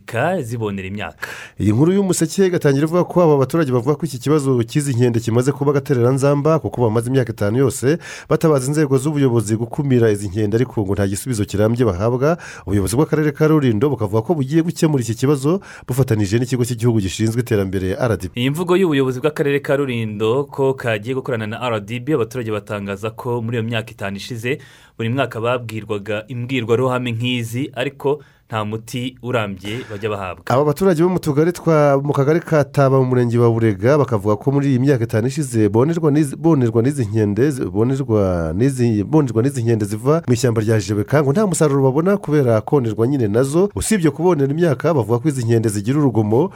jebeka zibonera imyaka. Iyi nkuru y'umuseke igatangira ivuga ko aba baturage bavuga ko iki kibazo cy'izi nkende kimaze kuba agatereranzamba kuko bamaze imyaka itanu yose batabaza inzego z'ubuyobozi gukumira izi nkende ariko ngo nta gisubizo kirambye bahabwa. Ubuyobozi bw'akarere ka rurindo bukavuga ko bugiye gukemura iki kibazo bufatanije n'ikigo cy'igihugu gishinzwe iterambere rdb iyi mvugo y'ubuyobozi bw'akarere ka rurindo ko kagiye gukorana na rdb abaturage batangaza ko muri iyo myaka itanu ishize buri mwaka babwirwaga imbwirwaruhame nk'izi ariko nta muti urambye bajya bahabwa. Aba baturage bo mu tugari twa mu kagari ka taba mu murenge wa burega bakavuga ko muri iyi myaka itanu ishize bonerwa n'izi- nkende bonerwa n'izi nkende ziva mu ishyamba rya jebeka ngo nta musaruro babona kubera konerwa nyine na zo. Usibye kubonera imyaka bavuga ko izi nkende zigira urugomo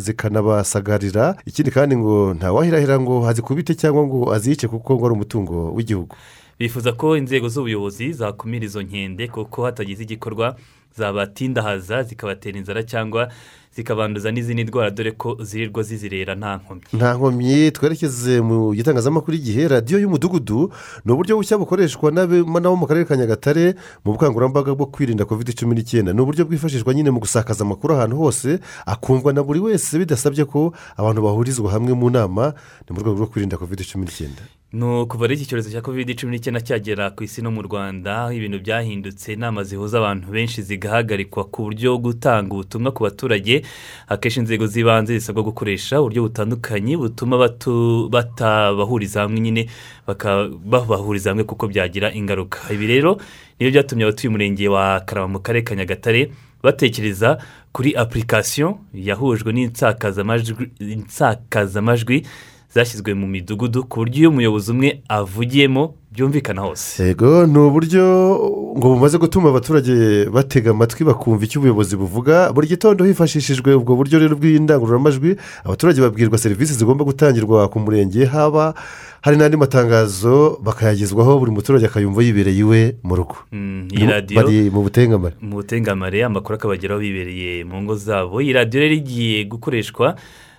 zikanabasagarira. Ikindi kandi ngo ntawahirahira ngo azikubite cyangwa ngo azice kuko ngo ari umutungo w'igihugu. Bifuza ko inzego z'ubuyobozi zakumira izo nkende kuko hatagize igikorwa zabatindahaza zikabatera inzara cyangwa zikabanduza n'izindi ndwara dore ko zirirwa zizirera nta nkomyi. Nta nkomyi. Twerekeze mu gitangazamakuru igihe radiyo y'umudugudu ni uburyo bushya bukoreshwa n'abo mu karere ka nyagatare mu bukangurambaga bwo kwirinda covid cumi n'icyenda. Ni uburyo bwifashishwa nyine mu gusakaza amakuru ahantu hose akumvwa na buri wese bidasabye ko abantu bahurizwa hamwe mu nama ni mu rwego rwo kwirinda covid cumi n'icyenda. Ni ukuva ari iki cyorezo cya covid cumi n'icyenda cyagera ku isi no mu rwanda ibintu byahindutse inama zihuza abantu benshi zigahagarikwa ku buryo gutanga ubutumwa ku baturage. Akenshi inzego z'ibanze zisabwa gukoresha uburyo butandukanye butuma batabahuriza hamwe nyine babahuriza hamwe kuko byagira ingaruka. Ibi rero ni byo byatumye abatuye umurenge wa karama mu karere ka nyagatare batekereza kuri apurikasiyo yahujwe n'insakazamajwi insakazamajwi zashyizwe mu midugudu ku buryo iyo umuyobozi umwe avugiyemo byumvikana hose. Yego ni uburyo ngo bumaze gutuma abaturage batega amatwi bakumva icyo ubuyobozi buvuga. Buri gitondo hifashishijwe ubwo buryo rero bw'indangururamajwi abaturage babwirwa serivisi zigomba gutangirwa ku murenge. Haba hari n'andi matangazo bakayagezwaho buri muturage akayumva yibereye iwe mu rugo. Mm, iyi radiyo bari mu butengamare. mu butengamare amakuru akabageraho bibereye mu ngo zabo. Iyi radiyo rero igiye gukoreshwa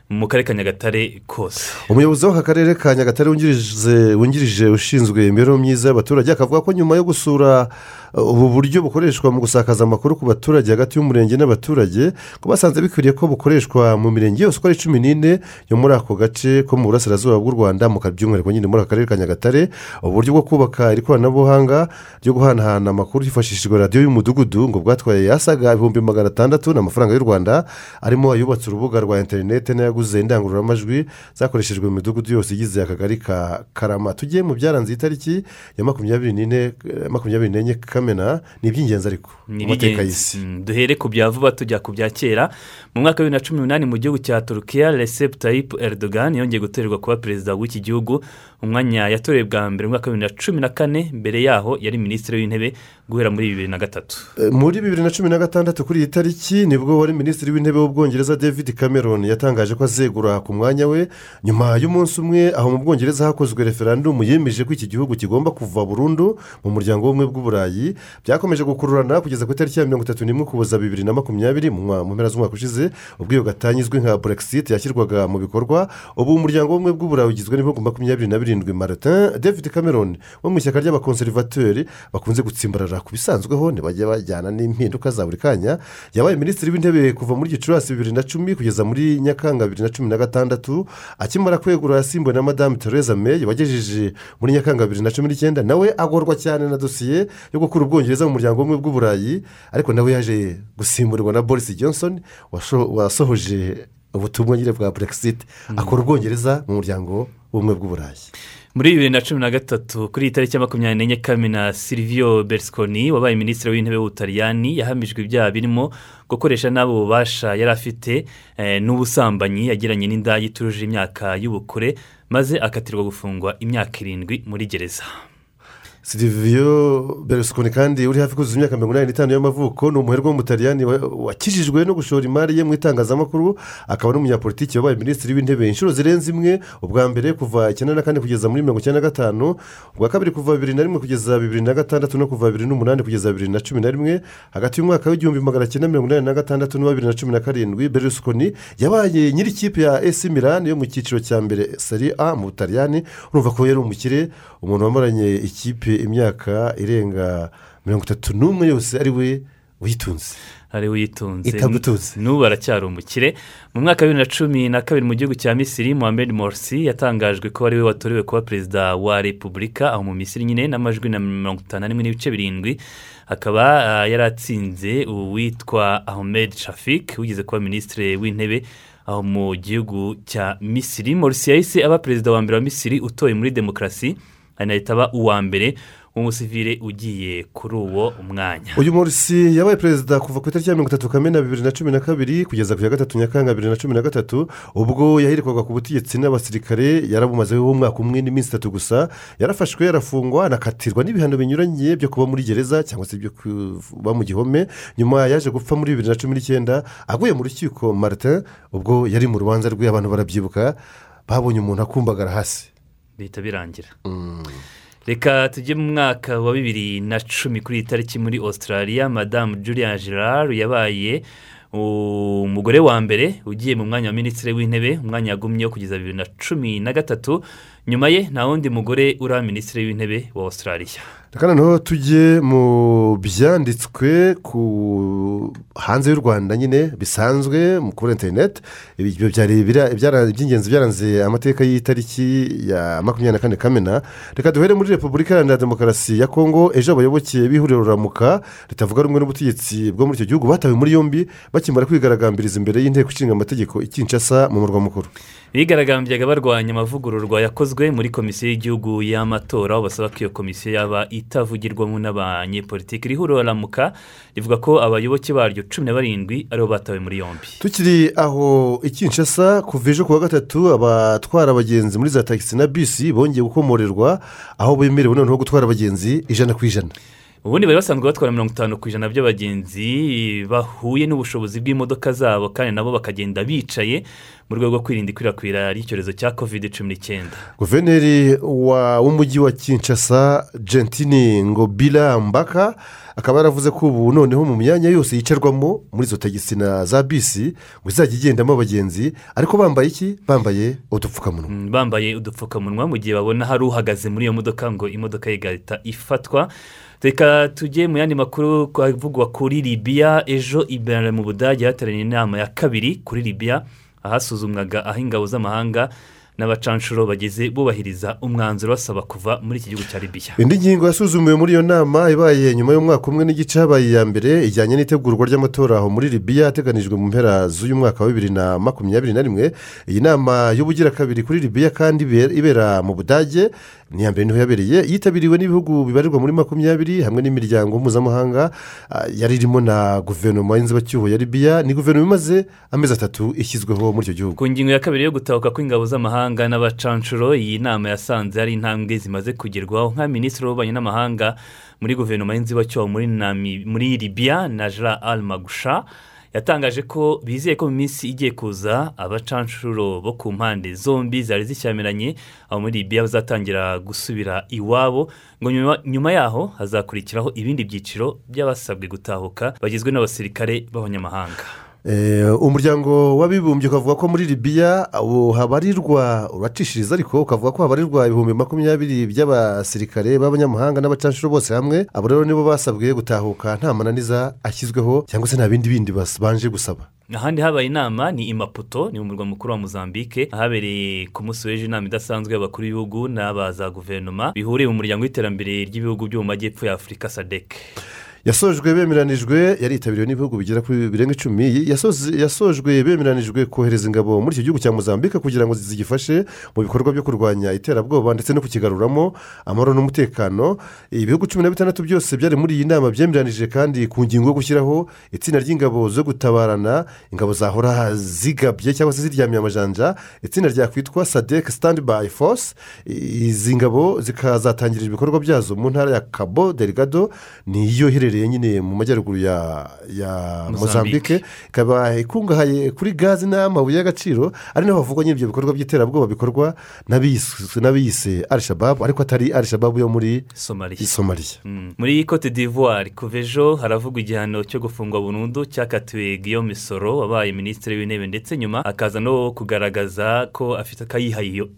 mu karere ka nyagatare kose. Umuyobozi w'aka karere ka nyagatare wungirije ushinzwe imibereho myiza y'abaturage akavuga ko nyuma yo gusura uh, ubu buryo bukoreshwa mu gusakaza amakuru ku baturage hagati y'umurenge n'abaturage ko basanze bikwiriye ko bukoreshwa mu mirenge yose uko ari cumi n'ine yo muri ako gace ko mu burasirazuba bw'u rwanda mu by'umwihariko nyine muri aka karere ka nyagatare uburyo bwo kubaka iri koranabuhanga ryo guhanahana amakuru hifashishijwe radiyo y'umudugudu ngo bwatwaye yasaga ibihumbi magana atandatu ni amafaranga y'u rwanda arimo ayubatse urubuga rwa interinete n'ayaguze indangururamajwi zakoreshejwe mu midugudu yose igize akagari ka karama. Tugiye mu byaranze iyi tariki ya makumyabiri n'ine eh, makumyabiri n'enye kamena ni iby'ingenzi ariko ni mu mateka y'isi. Mm, duhere ku bya vuba tujya ku bya kera. Mu mwaka wa bibiri na cumi n'umunani mu gihugu cya turukiya recep tayyip erdogan yongeye gutorerwa kuba perezida w'iki gihugu. Umwanya yatorewe bwa mbere mu mwaka wa bibiri na cumi na kane mbere yaho yari minisitiri w'intebe guhera muri bibiri na gatatu. Eh, muri bibiri na cumi na gatandatu kuri iyi tariki ni bwo wari minisitiri w'intebe w'ubwongereza david cameron yatangaje ko azegura ku mwanya we. Nyuma y'umunsi umwe aho mu bwongereza hakozwe referandumu yemeje ko iki gihugu kigomba kuva burundu mu muryango w'ubumwe bw'uburayi byakomeje gukururana kugeza ku itariki ya mirongo itatu n'imwe ukuboza bibiri na makumyabiri mu mpera z'umwaka ushize. Ubwo iyo gatanya izwi nka brexit yashyirwaga mu bikorwa. Ubu umuryango w'ubumwe bw'uburayi ugizwe n'ibihugu makumyabiri na birindwi martin david cameron wo mu ishyaka ry'abakonservateri bakunze gutsimbarara ku bisanzweho ntibajya bajyana n'impinduka za buri kanya. Yabaye minisitiri w'intebe kuva muri gicurasi bibiri na cumi kugeza muri nyakanga bibiri na cumi na gatandatu akimara kwegura yasimbuwe na madamu theresa may wagejeje muri nyakanga bibiri na cumi n'icyenda. Nawe agorwa cyane na dosiye yo gukura ubwongereza mu muryango w'ubumwe bw'uburayi ariko nawe yaje gusimburwa na boris johnson wasohoje ubutumwa nyine bwa brexit. Akora ubwongereza mu muryango w'ubumwe bw'uburayi. Muri bibiri na cumi na gatatu kuri iyi tariki ya makumyabiri n'enye kamena silvio bersconi wabaye minisitiri w'intebe w'ubutaliyani yahamijwe ibyaha birimo gukoresha n'abo bubasha yari afite eh, n'ubusambanyi yagiranye n'indaya itujuje imyaka y'ubukure maze akatirwa gufungwa imyaka irindwi muri gereza. Siriviyo beresukoni kandi uri hafi kuzuza imyaka mirongo inani n'itanu y'amavuko ni umuherwe w'umutaliyani wa- wakijijwe no gushora imari ye mu itangazamakuru akaba n'umunyapolitiki wabaye minisitiri w'intebe inshuro zirenze imwe ubwa mbere kuva icyenda na kane kugeza muri mirongo icyenda na gatanu ubwa kabiri kuva bibiri na rimwe kugeza bibiri na gatandatu no kuva bibiri n'umunani kugeza bibiri na cumi na rimwe. Hagati y'umwaka w'igihumbi magana cyenda mirongo inani na gatandatu n'uwa bibiri na cumi na karindwi beresukoni yabaye nyir'ikipe ya esi milani yo mu cyiciro cya mbere seri a mu butaliyani urumva ko yari umukire umuntu wamaranye ikipe imyaka irenga mirongo itatu n'umwe yose ari we uyitunze ari Itagutunze. n'ubu aracyari umukire mu mwaka wa bibiri na cumi na kabiri mu gihugu cya misiri muhammed morsi yatangajwe ko ari we watorewe kuba perezida wa repubulika aho mu misiri nyine n'amajwi na mirongo itanu na rimwe n'ibice birindwi. Akaba yari atsinze uwitwa ahmed shafik wigeze kuba minisitiri w'intebe aho mu gihugu cya misiri. Morsi yahise aba perezida wa mbere wa misiri utoye muri demokarasi. Anahita aba uwa mbere w'umusivire ugiye kuri uwo mwanya. Uyu morisi yabaye perezida kuva ku itariki ya mirongo itatu kamena bibiri na cumi na kabiri kugeza ku ya gatatu nyakanga bibiri na cumi na gatatu ubwo yahirikwaga ku butegetsi n'abasirikare yarabumazeho umwaka umwe n'iminsi itatu gusa yarafashwe yarafungwa anakatirwa n'ibihano binyuranye byo kuba muri gereza cyangwa se byo kuba mu gihome nyuma yaje gupfa muri bibiri na cumi n'icyenda aguye mu rukiko martin ubwo yari mu rubanza rwe abantu barabyibuka babonye umuntu akumbagara hasi. Bihita birangira. Reka tujye mu mwaka wa bibiri na cumi kuri iyi tariki muri australia. Madamu julia gerard yabaye umugore wa mbere ugiye mu mwanya wa minisitiri w'intebe umwanya yagumyeho kugeza bibiri na cumi na gatatu. Nyuma ye nta wundi mugore uri minisitiri w'intebe wa australia. Reka noneho tujye mu byanditswe ku hanze y'u rwanda nyine bisanzwe kuri interineti ibyo byari iby'ingenzi byaranze amateka y'itariki ya makumyabiri na kane kamena. Reka duhere muri repubulika iharanira demokarasi ya kongo. Ejo abayoboke b'ihuriro ruramuka ritavuga rumwe n'ubutegetsi bwo muri icyo gihugu. Batawe muri yombi bakimara kwigaragambiriza imbere y'inteko ishinga amategeko ikinshasa mu murwa mukuru. Bigaragambyaga barwanya amavugururwa yakozwe muri komisiyo y'igihugu y'amatora aho basaba ko iyo komisiyo yaba itavugirwamo n'abanyepolitiki. Iri huriro ramuka rivuga ko abayoboke baryo cumi na barindwi ari bo batawe muri yombi. Tukiri aho ikinshasa kuva ejo kuwa gatatu abatwara abagenzi muri za tagisi na bisi bongeye gukomorerwa aho bemerewe noneho gutwara abagenzi ijana ku ijana. Ubundi bari basanzwe batwara mirongo itanu ku ijana by'abagenzi bahuye n'ubushobozi bw'imodoka zabo kandi nabo bakagenda bicaye mu rwego rwo kwirinda ikwirakwira ry'icyorezo cya kovide cumi n'icyenda. Guverineri wa- w'umujyi wa kinshasa gentini ngobila mbaka akaba yaravuze ko ubu noneho mu myanya yose yicarwamo muri izo tagisi na za bisi ngo izajya igendamo abagenzi ariko bambaye iki? Bambaye udupfukamunwa. Mm, bambaye udupfukamunwa mu gihe babona hari uhagaze muri iyo modoka ngo imodoka ye igahita ifatwa. Reka tujye mu yandi makuru avugwa kuri libiya ejo imbere mu budage hateraniye inama ya kabiri kuri libiya ahasuzumwaga aho ingabo z'amahanga n'abacanshuro bageze bubahiriza umwanzuro basaba kuva muri iki gihugu cya libiya indi ngingo yasuzumiwe muri iyo nama ibaye nyuma y'umwaka umwe n'igice habaye iya mbere ijyanye n'itegurwa ry'amatora aho muri libiya ateganijwe mu mpera z'uyu mwaka wa bibiri na makumyabiri na rimwe. Iyi nama y'ubugira kabiri kuri libiya kandi ibe- ibera mu budage. Ni iya mbere ni ho yabereye yitabiriwe n'ibihugu bibarirwa muri makumyabiri hamwe n'imiryango mpuzamahanga ah, yari irimo na guverinoma y'inzibacyuho ya libiya ni guverinoma imaze amezi atatu ishyizweho muri icyo gihugu. Ku ngingo ya kabiri yo gutahuka kw'ingabo z'amahanga n'abacanshuro iyi nama yasanze hari intambwe zimaze kugerwaho. Nka minisitiri w'ububanyi n'amahanga muri guverinoma y'inzibacyuho muri, libiya na jara al magusha yatangaje ko bizeye ko mu minsi igiye kuza abacanshuro bo ku mpande zombi zari zishyamiranye aho muri libiya bazatangira gusubira iwabo ngo nyuma, yaho hazakurikiraho ibindi byiciro by'abasabwe gutahuka bagizwe n'abasirikare b'abanyamahanga. Umuryango w'abibumbye ukavuga ko muri libiya habarirwa uracishiriza ariko ukavuga ko habarirwa ibihumbi makumyabiri by'abasirikare b'abanyamahanga n'abacanshuro bose hamwe abo rero nibo basabwe gutahuka nta mananiza ashyizweho cyangwa se nta bindi bindi babanje gusaba. Ahandi habaye inama ni imaputo ni mu murwa mukuru wa mozambique ahabereye ku munsi w'ejo inama idasanzwe y'abakuru b'ibihugu n'aba za guverinoma bihuriye mu muryango w'iterambere ry'ibihugu byo mu majyepfo ya afurika sadek yasojwe bemeranijwe yaritabiriwe n'ibihugu bigera kuri birenga icumi yasojwe bemeranijwe kohereza ingabo muri icyo gihugu cya mozambique kugira ngo zigifashe mu bikorwa byo kurwanya iterabwoba ndetse no kukigaruramo amahoro n'umutekano. Ibihugu cumi na bitandatu byose byari muri iyi nama byemeranije kandi ku ngingo yo gushyiraho itsinda ry'ingabo zo gutabarana. Ingabo zahora zigabye cyangwa se ziryamiye amajanja. Itsinda ryakwitwa sadek stand by force. Izi ngabo zikazatangira ibikorwa byazo mu ntara ya cabo delgado. Niyo iherereye nyine mu majyaruguru ya ya Mozambique. ikaba ikungahaye kuri gazi n'amabuye y'agaciro ari naho havugwa nyine ibyo bikorwa by'iterabwoba bikorwa n'abiyise arishababu ariko atari arishababu yo muri somaliya Mm. muri cote d'ivoire kuva ejo haravugwa igihano cyo gufungwa burundu cyakatiwe guillaume soro wabaye minisitiri w'intebe ndetse nyuma akaza no kugaragaza ko afite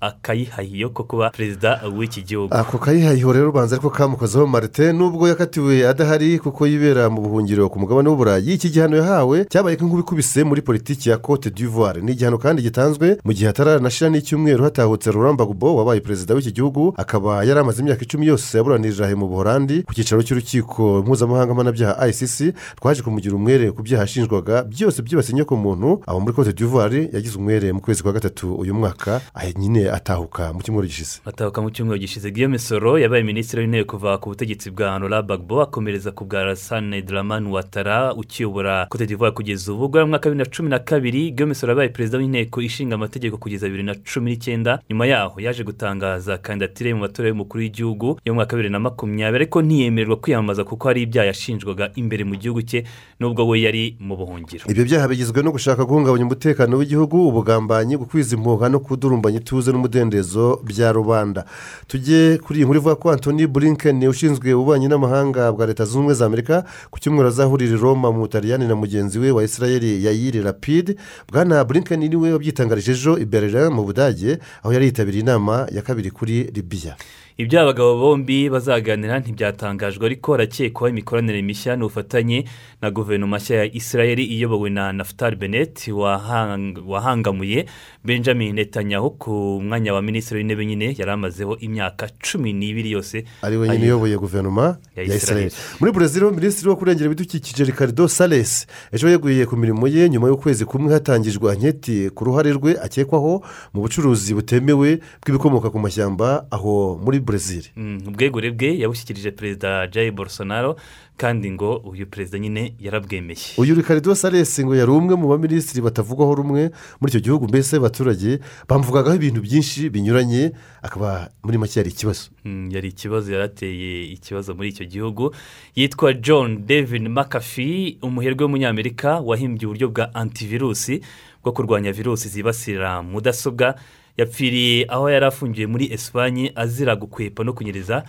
akayihayo ko kuba perezida w'iki gihugu ako kayihayiho rero ubanza ariko kamukozeho marite nubwo yakatiwe adahari kuko yibera mu buhungiro ku mugabane w'uburayi iki gihano yahawe cyabaye nk'ubikubise muri politiki ya cote d'ivoire. Ni igihano kandi gitanzwe mu gihe hataranashira n'icyumweru hatahutse Laurent Gbagbo wabaye perezida w'iki gihugu akaba yari amaze imyaka icumi yose yaburanirira mu buhorandi ku cyicaro cy'urukiko mpuzamahanga mpanabyaha icc twaje kumugira umwere ku byaha ashinjwaga byose byibasiye inyokomuntu aho muri cote d'ivoire yagize umwere mu kwezi kwa gatatu uyu mwaka nyine atahuka mu cyumweru gishize. Atahuka mu cyumweru gishize. Guillaume soro yabaye minisitiri w'intebe kuva ku butegetsi bwa Laurent Gbagbo akomereza ku bwa rasane dramani watara ukiyobora cote d'ivoire kugeza ubu. Ubwo mwaka wa bibiri na cumi na kabiri soro yabaye perezida w'inteko ishinga amategeko kugeza bibiri na cumi n'icyenda. Nyuma yaho yaje gutangaza kandidatire mu matora y'umukuru w'igihugu yo mu mwaka wa bibiri na makumyabiri ariko ntiyemererwa kwiyamamaza kuko hari ibyaha yashinjwaga imbere mu gihugu cye nubwo we yari mu buhungiro. Ibyo byaha bigizwe no gushaka guhungabanya umutekano w'igihugu ubugambanyi gukwiza impuha no kudurumbanya ituze n'umudendezo bya rubanda. Tujye kuri iyi nkuru ivuga ko antoni blinken ushinzwe ububanyi n'amahanga bwa leta zunze ubumwe za amerika ku cyumweru azahurira i roma mu butaliyani na mugenzi we wa israel yayiri rapide bwana blinken ni we wabyitangarije ejo i berlin mu budage aho yari yitabiriye inama ya kabiri kuri libiya ibyo abagabo bombi bazaganira ntibyatangajwe ariko harakekwaho imikoranire mishya n'ubufatanye na guverinoma nshya ya israel iyobowe na naftali benet wahang- wahangamuye benjamin netanyahu ku mwanya wa minisitiri w'intebe nyine yari amazeho imyaka cumi n'ibiri yose ari we nyine uyoboye guverinoma Ya Israel. muri burezil minisitiri wo kurengera ibidukikije ricardo sales ejo yeguye ku mirimo ye nyuma y'ukwezi kumwe hatangijwe anketi ku ruhare rwe akekwaho mu bucuruzi butemewe bw'ibikomoka ku mashyamba aho muri burezil Mm, ubwegure bwe yabushyikirije perezida jayi bolsonaro kandi ngo uyu perezida nyine yarabwemeye. Uyu ricardo sales ngo yari umwe mu baminisitiri batavugwaho rumwe muri icyo gihugu mbese abaturage bamuvugagaho ibintu byinshi binyuranye akaba muri make yari ikibazo. Mm, yari ikibazo yarateye ikibazo muri icyo gihugu. Yitwa john david mcafee umuherwe w'umunyamerika wahimbye uburyo bwa antivirusi bwo kurwanya virusi zibasira mudasobwa. Yapfiriye aho yari afungiwe muri esipanye azira gukwepa no kunyereza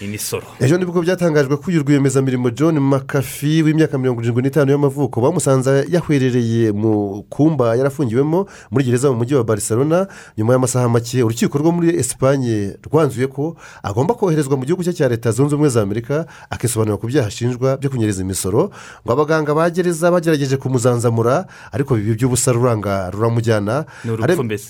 imisoro ejo ni bwo byatangajwe ko uyu rwiyemezamirimo john mcafee w'imyaka mirongo irindwi n'itanu y'amavuko bamusanze yahwerereye mu kumba yarafungiwemo muri gereza mu mujyi wa barcelona nyuma y'amasaha make urukiko rwo muri esipanye rwanzuye ko agomba koherezwa mu gihugu cye cya leta zunze ubumwe za amerika akisobanura ku byaha ashinjwa byo kunyereza imisoro ngo abaganga ba gereza bagerageje kumuzanzamura ariko bibi by'ubusa ruranga ruramujyana.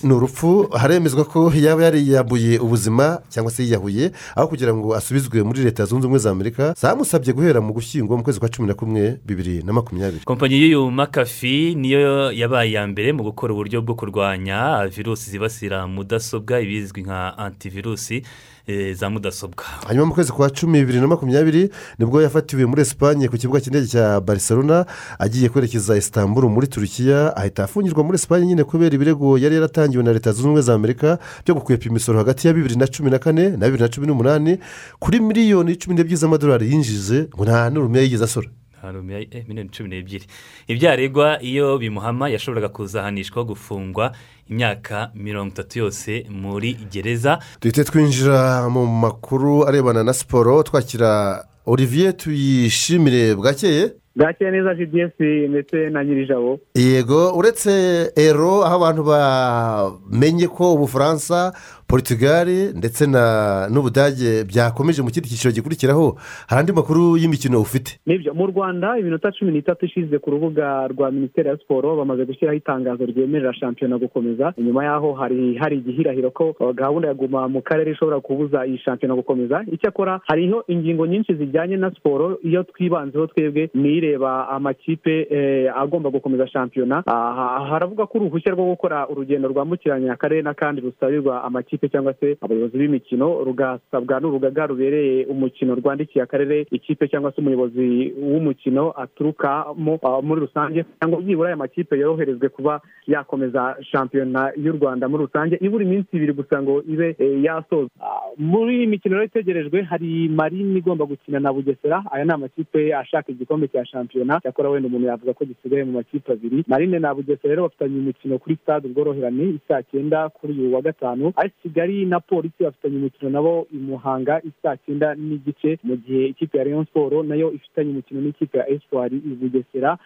Ni urupfu haremezwa ko yaba yariyambuye ubuzima cyangwa se yiyahuye aho kugira ngo asubizwe muri leta zunze ubumwe za amerika zamusabye guhera mu gushyingo mu kwezi kwa cumi na kumwe bibiri na makumyabiri. Kompanyi y'uyu makafi niyo yabaye iya mbere mu gukora uburyo bwo kurwanya virusi zibasira mudasobwa ibizwi nka antivirusi za mudasobwa. Hanyuma mu kwezi kwa cumi bibiri na makumyabiri ni bwo yafatiwe muri esipanye ku kibuga cy'indege cya barcelona agiye kwerekeza isitamburu muri turukiya ahita afungirwa muri esipanye nyine kubera ibirego yari yaratangiwe na leta zunze ubumwe za amerika byo gukwepa imisoro hagati ya bibiri na cumi na kane na bibiri na cumi n'umunani kuri miliyoni cumi n'ebyiri z'amadolari yinjije ngo nta n'urumiya yigeze asora. eh, miliyoni cumi n'ebyiri. Ibyaregwa iyo bimuhama yashoboraga kuzahanishwa gufungwa imyaka mirongo itatu yose muri gereza. Duhite twinjira mu makuru arebana na siporo twakira olivier tuyishimire. Bwakeye? Bwakira neza gds ndetse na nyirijabo. Yego uretse ero aho abantu bamenye ko ubufaransa portugal ndetse n'ubudage byakomeje mu kindi cyiciro gikurikiraho hari andi makuru y'imikino ufite? Nibyo mu rwanda iminota cumi n'itatu ishize ku rubuga rwa minisiteri ya siporo bamaze gushyiraho itangazo ryemerera shampiyona gukomeza. Inyuma y'aho hari hari igihirahiro ko gahunda ya guma mu karere ishobora kubuza iyi shampiyona gukomeza. Icyakora hariho ingingo nyinshi zijyanye na siporo iyo twibanzeho twebwe ni ireba amakipe agomba gukomeza shampiyona. Haravuga ko uruhushya rwo gukora urugendo rwambukiranya akarere n'akandi rusabirwa amakipe cyangwa se abayobozi b'imikino rugasabwa n'urugaga rubereye umukino rwandikiye akarere ikipe cyangwa se umuyobozi w'umukino aturukamo muri rusange cyangwa byibura aya makipe yoroherezwe kuba yakomeza shampiyona y'u rwanda muri rusange. Ibura iminsi ibiri gusa ngo ibe yasoza. Muri iyi mikino rero itegerejwe hari marine igomba gukina na bugesera. Aya ni amakipe ashaka igikombe cya shampiyona. Cyakora wenda umuntu yavuga ko gisigaye mu makipe abiri. Marine na bugesera rero bafitanye umukino kuri stade ubworoherane isaa cyenda kuri uyu wa gatanu. Ari kigali na polisi bafitanye umukino nabo i muhanga isaa cyenda n'igice. Mu gihe ikipe ya leon siporo na yo ifitanye umukino n'ikipe ya espoir i bugesera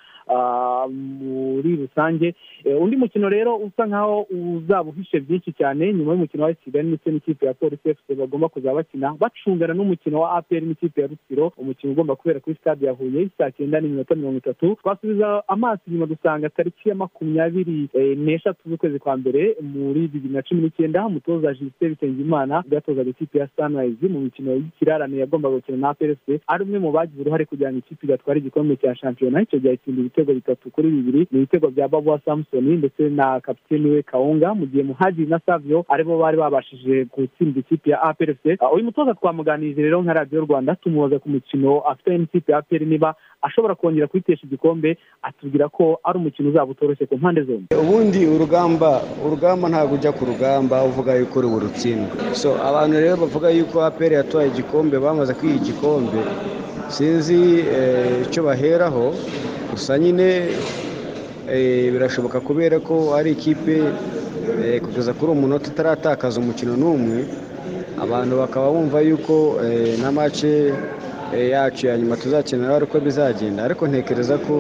muri rusange. Undi mukino rero usa nkaho uzaba uhishe byinshi cyane nyuma y'umukino wa kigali ndetse n'ikipe ya polisi efuse bagomba kuzaba bakina bacungana n'umukino wa aperi n'ikipe ya rutsiro. Umukino ugomba kubera kuri stade ya huye saa cyenda n'iminota mirongo itatu. Twasubiza amaso inyuma dusanga tariki ya makumyabiri n'eshatu z'ukwezi kwa mbere muri bibiri na cumi n'icyenda. Umutoza jisite bitengimana ubwo yatozaga ikipe ya sanirayizi mu mikino y'ikirarane yagombaga gukina na efuse ari umwe mu bagize uruhare kugira ngo ikipe igatwara igikombe cya shampiyona icyo gihe itsinda ibitego bitatu kuri bibiri ni ibitego bya babuwa samusoni ndetse na kapiteni we kawunga mu gihe muhajiri na savio ari bo bari babashije gutsinda ikipe ya aprc uyu mutoza twamuganirije rero nka radiyo rwanda tumubaza ku mukino afite n'ikipe ya aperi niba ashobora kongera kuyitesha igikombe atubwira ko ari umukino uzaba utoroshye ku mpande zombi. Ubundi urugamba urugamba ntabwo ujya ku rugamba uvuga yuko uri burutsindwe so abantu rero bavuga yuko aperi yatwaye igikombe bamaze kwiha igikombe. Sinzi icyo baheraho gusa nyine birashoboka kubera ko ari ikipe kugeza kuri uwo munota itaratakaza umukino n'umwe abantu bakaba bumva yuko na mace yacu ya nyuma tuzakenera ari uko bizagenda. Ariko ntekereza ko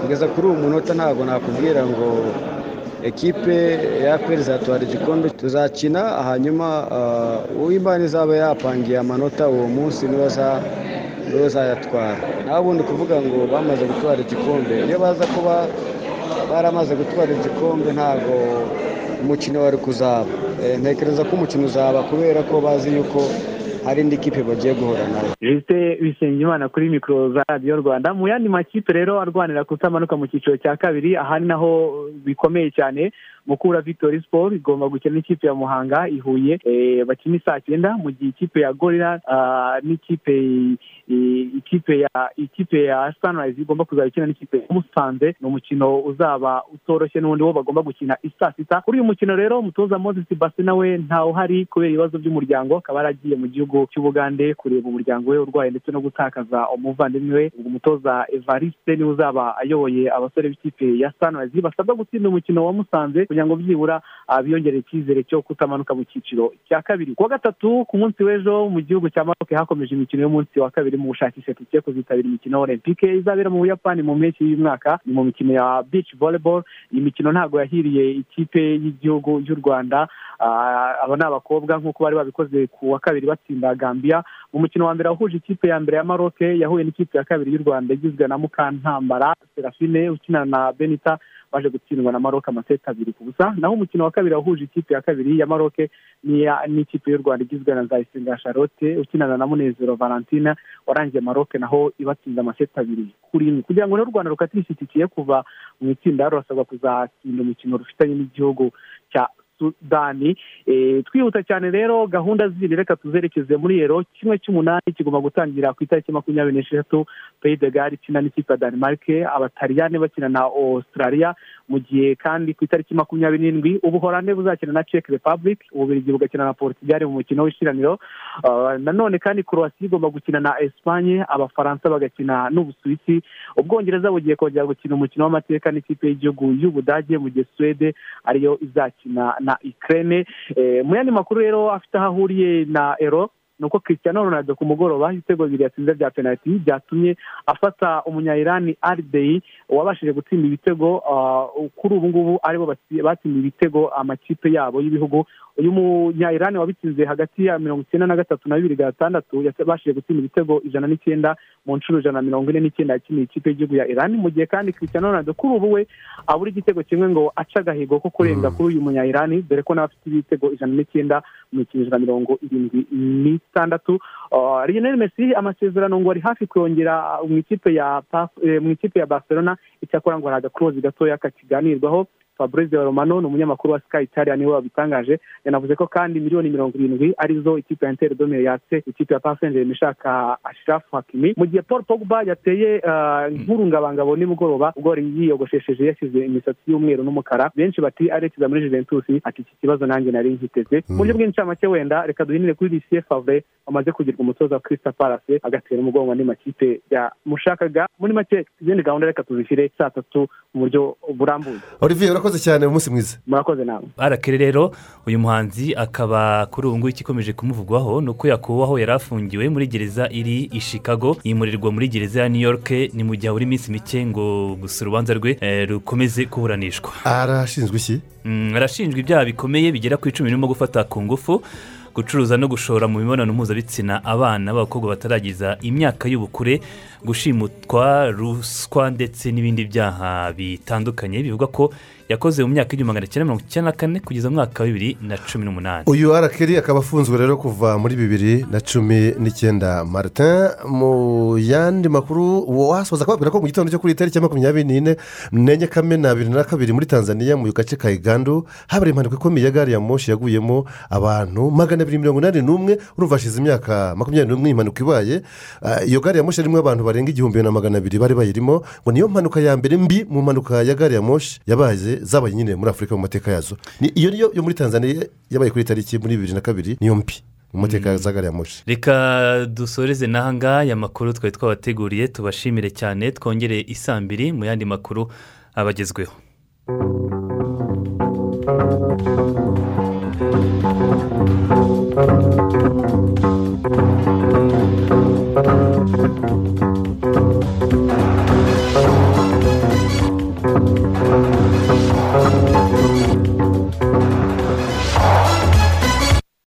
kugeza kuri uwo munota ntabwo nakubwira ngo ekipe ya peri zatwara igikombe. Tuzakina hanyuma uw'imana izaba yapangiye amanota uwo munsi ni we uzayatwara. Naho ubundi kuvuga ngo bamaze gutwara igikombe. Iyo baza kuba baramaze gutwara igikombe ntabwo umukino wari kuzaba. Ntekereza ko umukino uzaba kubera ko bazi yuko hari indi kipe bagiye guhura na yo. Jisite bisengimana kuri mikoro za radiyo rwanda. Mu yandi makipe rero arwanira kutamanuka mu cyiciro cya kabiri aha ni naho bikomeye cyane. Mukura victoire sport igomba gukina n'ikipe ya muhanga ihuye bakina saa cyenda mu gihe ikipe ya gorira n'ikipe ikipe ya ikipe ya sunrise igomba kuzaba ikina n'ikipe ya musanze. Ni umukino uzaba utoroshye n'ubundi wo bagomba gukina isaa sita. Kuri uyu mukino rero umutoza moses basi nawe ntawe uhari kubera ibibazo by'umuryango akaba yaragiye mu gihugu cy'ubugande kureba umuryango we urwaye ndetse no gutakaza umuvandimwe we. Umutoza evariste ni we uzaba ayoboye abasore b'ikipe ya sunrise. Basabwa gutsinda umukino wa musanze kugira ngo byibura biyongere icyizere cyo kutamanuka mu cyiciro cya kabiri. Kuwa gatatu ku munsi w'ejo mu gihugu cya maroke hakomeje imikino y'umunsi wa kabiri mu bushakisha tugiye kuzitabira imikino olympique izabera mu buyapani mu mpeshyi y'umwaka. Ni mu mikino ya beach volleyball. Iyi mikino ntabwo yahiriye ikipe y'igihugu y'u rwanda. Aba ni abakobwa nk'uko bari babikoze ku wa kabiri batsinda gambia. Mu mukino wa mbere wahuje ikipe ya mbere ya maroke yahuye n'ikipe ya kabiri y'u rwanda igizwe na mukantambara serafine ukina na benita baje gutsindwa na maroke amaseti abiri ku busa naho umukino wa kabiri wahuje ikipe ya kabiri ya maroke n'ikipe y'u rwanda igizwe na nzayisenga charlotte ukinana na munezero valentina warangiye maroke naho ibatsinda amaseti abiri kuri imwe. Kugira ngo n'u rwanda rukatishyitikiye kuva mu itsinda rurasabwa kuzatsinda umukino rufitanye n'igihugu cya sudani. Twihuta cyane rero gahunda zindi reka tuzerekeze muri ero. Kimwe cy'umunani kigomba gutangira ku itariki makumyabiri n'eshatu peyi de gare ikina n'ikipe ya danimarike abataliyani bakina na australia. Mu gihe kandi ku itariki makumyabiri n'indwi ubuhorande buzakina na czech republic ububirigi bugakina na portugal mu mukino w'ishiraniro. Nanone kandi croatia igomba gukina na espanye abafaransa bagakina n'ubusuwisi. Ubwongereza bugiye kongera gukina umukino w'amateka n'ikipe y'igihugu y'ubudage mu gihe suwede ariyo izakina na ikirere mu yandi makuru rero afite aho ahuriye na ero ni uko Cristiano Ronaldo ku mugoroba ibitego bibiri yatsinze bya penaliti byatumye afata umunyayirani arideyi wabashije gutsinda ibitego kuri ubu ngubu ari bo batsinda ibitego amakipe yabo y'ibihugu uyu munyayirani wabitsinze hagati ya mirongo icyenda na gatatu na bibiri gatandatu yabashije gutsinda ibitego ijana n'icyenda mu nshuro ijana na mirongo ine n'icyenda yakiniye ikipe y'igihugu ya irani mu gihe kandi Cristiano Ronaldo kuri ubu we abura igitego kimwe ngo ace agahigo ko kurenga kuri uyu munyayirani dore ko nawe afite ibitego ijana n'icyenda mu mikino ijana na mirongo irindwi n'itandatu. Lionel Messi amasezerano ngo ari hafi kuyongera mu ikipe ya mu ikipe ya Barcelona icyakora ngo hari agakurozi gatoya kakiganirwaho. Fabrice romano ni umunyamakuru wa sky italia ni we wabitangaje. Yanavuze ko kandi miliyoni mirongo irindwi ari zo ikipe ya inter domire yatse ikipe ya pasengeri ishaka ashirafu hakimi. Mu gihe paul pogba yateye nk'urungabangabo nimugoroba ubwo yari yiyogoshesheje yashyize imisatsi y'umweru n'umukara. Benshi bati arekiza muri juventus ati iki kibazo nanjye nari nkiteze mu buryo bw'incamake wenda reka duhinire kuri lisiye favre wamaze kugirwa umutoza wa kirista palase agatera umugongo andi makipe yamushakaga muri make izindi gahunda reka tuzishyire saa tatu mu buryo burambuye. Urakoze cyane umunsi mwiza. Murakoze nawe. Arakere rero uyu muhanzi akaba kuri ubu ngubu ikikomeje kumuvugwaho ni uko yakubaho yari afungiwe muri gereza iri i chicago yimurirwa muri gereza ya new york ni mu gihe habura iminsi mike ngo gusa urubanza rwe rukomeze kuburanishwa. Arashinzwe iki? Arashinjwa ibyaha bikomeye bigera ku icumi birimo gufata ku ngufu gucuruza no gushora mu mibonano mpuzabitsina abana b'abakobwa bataragiza imyaka y'ubukure gushimutwa ruswa ndetse n'ibindi byaha bitandukanye bivuga ko yakoze mu myaka y'igihumbi magana cyenda mirongo icyenda na kane kugeza mu mwaka wa bibiri na cumi n'umunani. Uyu arakeri akaba afunzwe rero kuva muri bibiri na cumi n'icyenda. Martin mu yandi makuru wasoza kubabwira ko mu gitondo cyo kuri itariki ya makumyabiri n'ine n'enye kamena bibiri na kabiri muri tanzania mu gace ka igandu habereye impanuka ikomeye ya gari ya moshi yaguyemo abantu magana abiri mirongo inani n'umwe urumva hashize imyaka makumyabiri n'umwe impanuka ibaye. Iyo gari ya moshi irimo abantu barenga igihumbi na magana abiri bari bayirimo ngo niyo mpanuka ya mbere mbi mu mpanuka ya gari ya moshi yabaye zabaye nyine muri afurika mu mateka yazo. Iyo niyo yo muri tanzania yabaye kuri tariki muri bibiri na kabiri niyo mbi mu mateka za gari ya moshi reka dusoreze n'ahangaha aya makuru twari twabateguriye tubashimire cyane twongere isambiri mu yandi makuru abagezweho.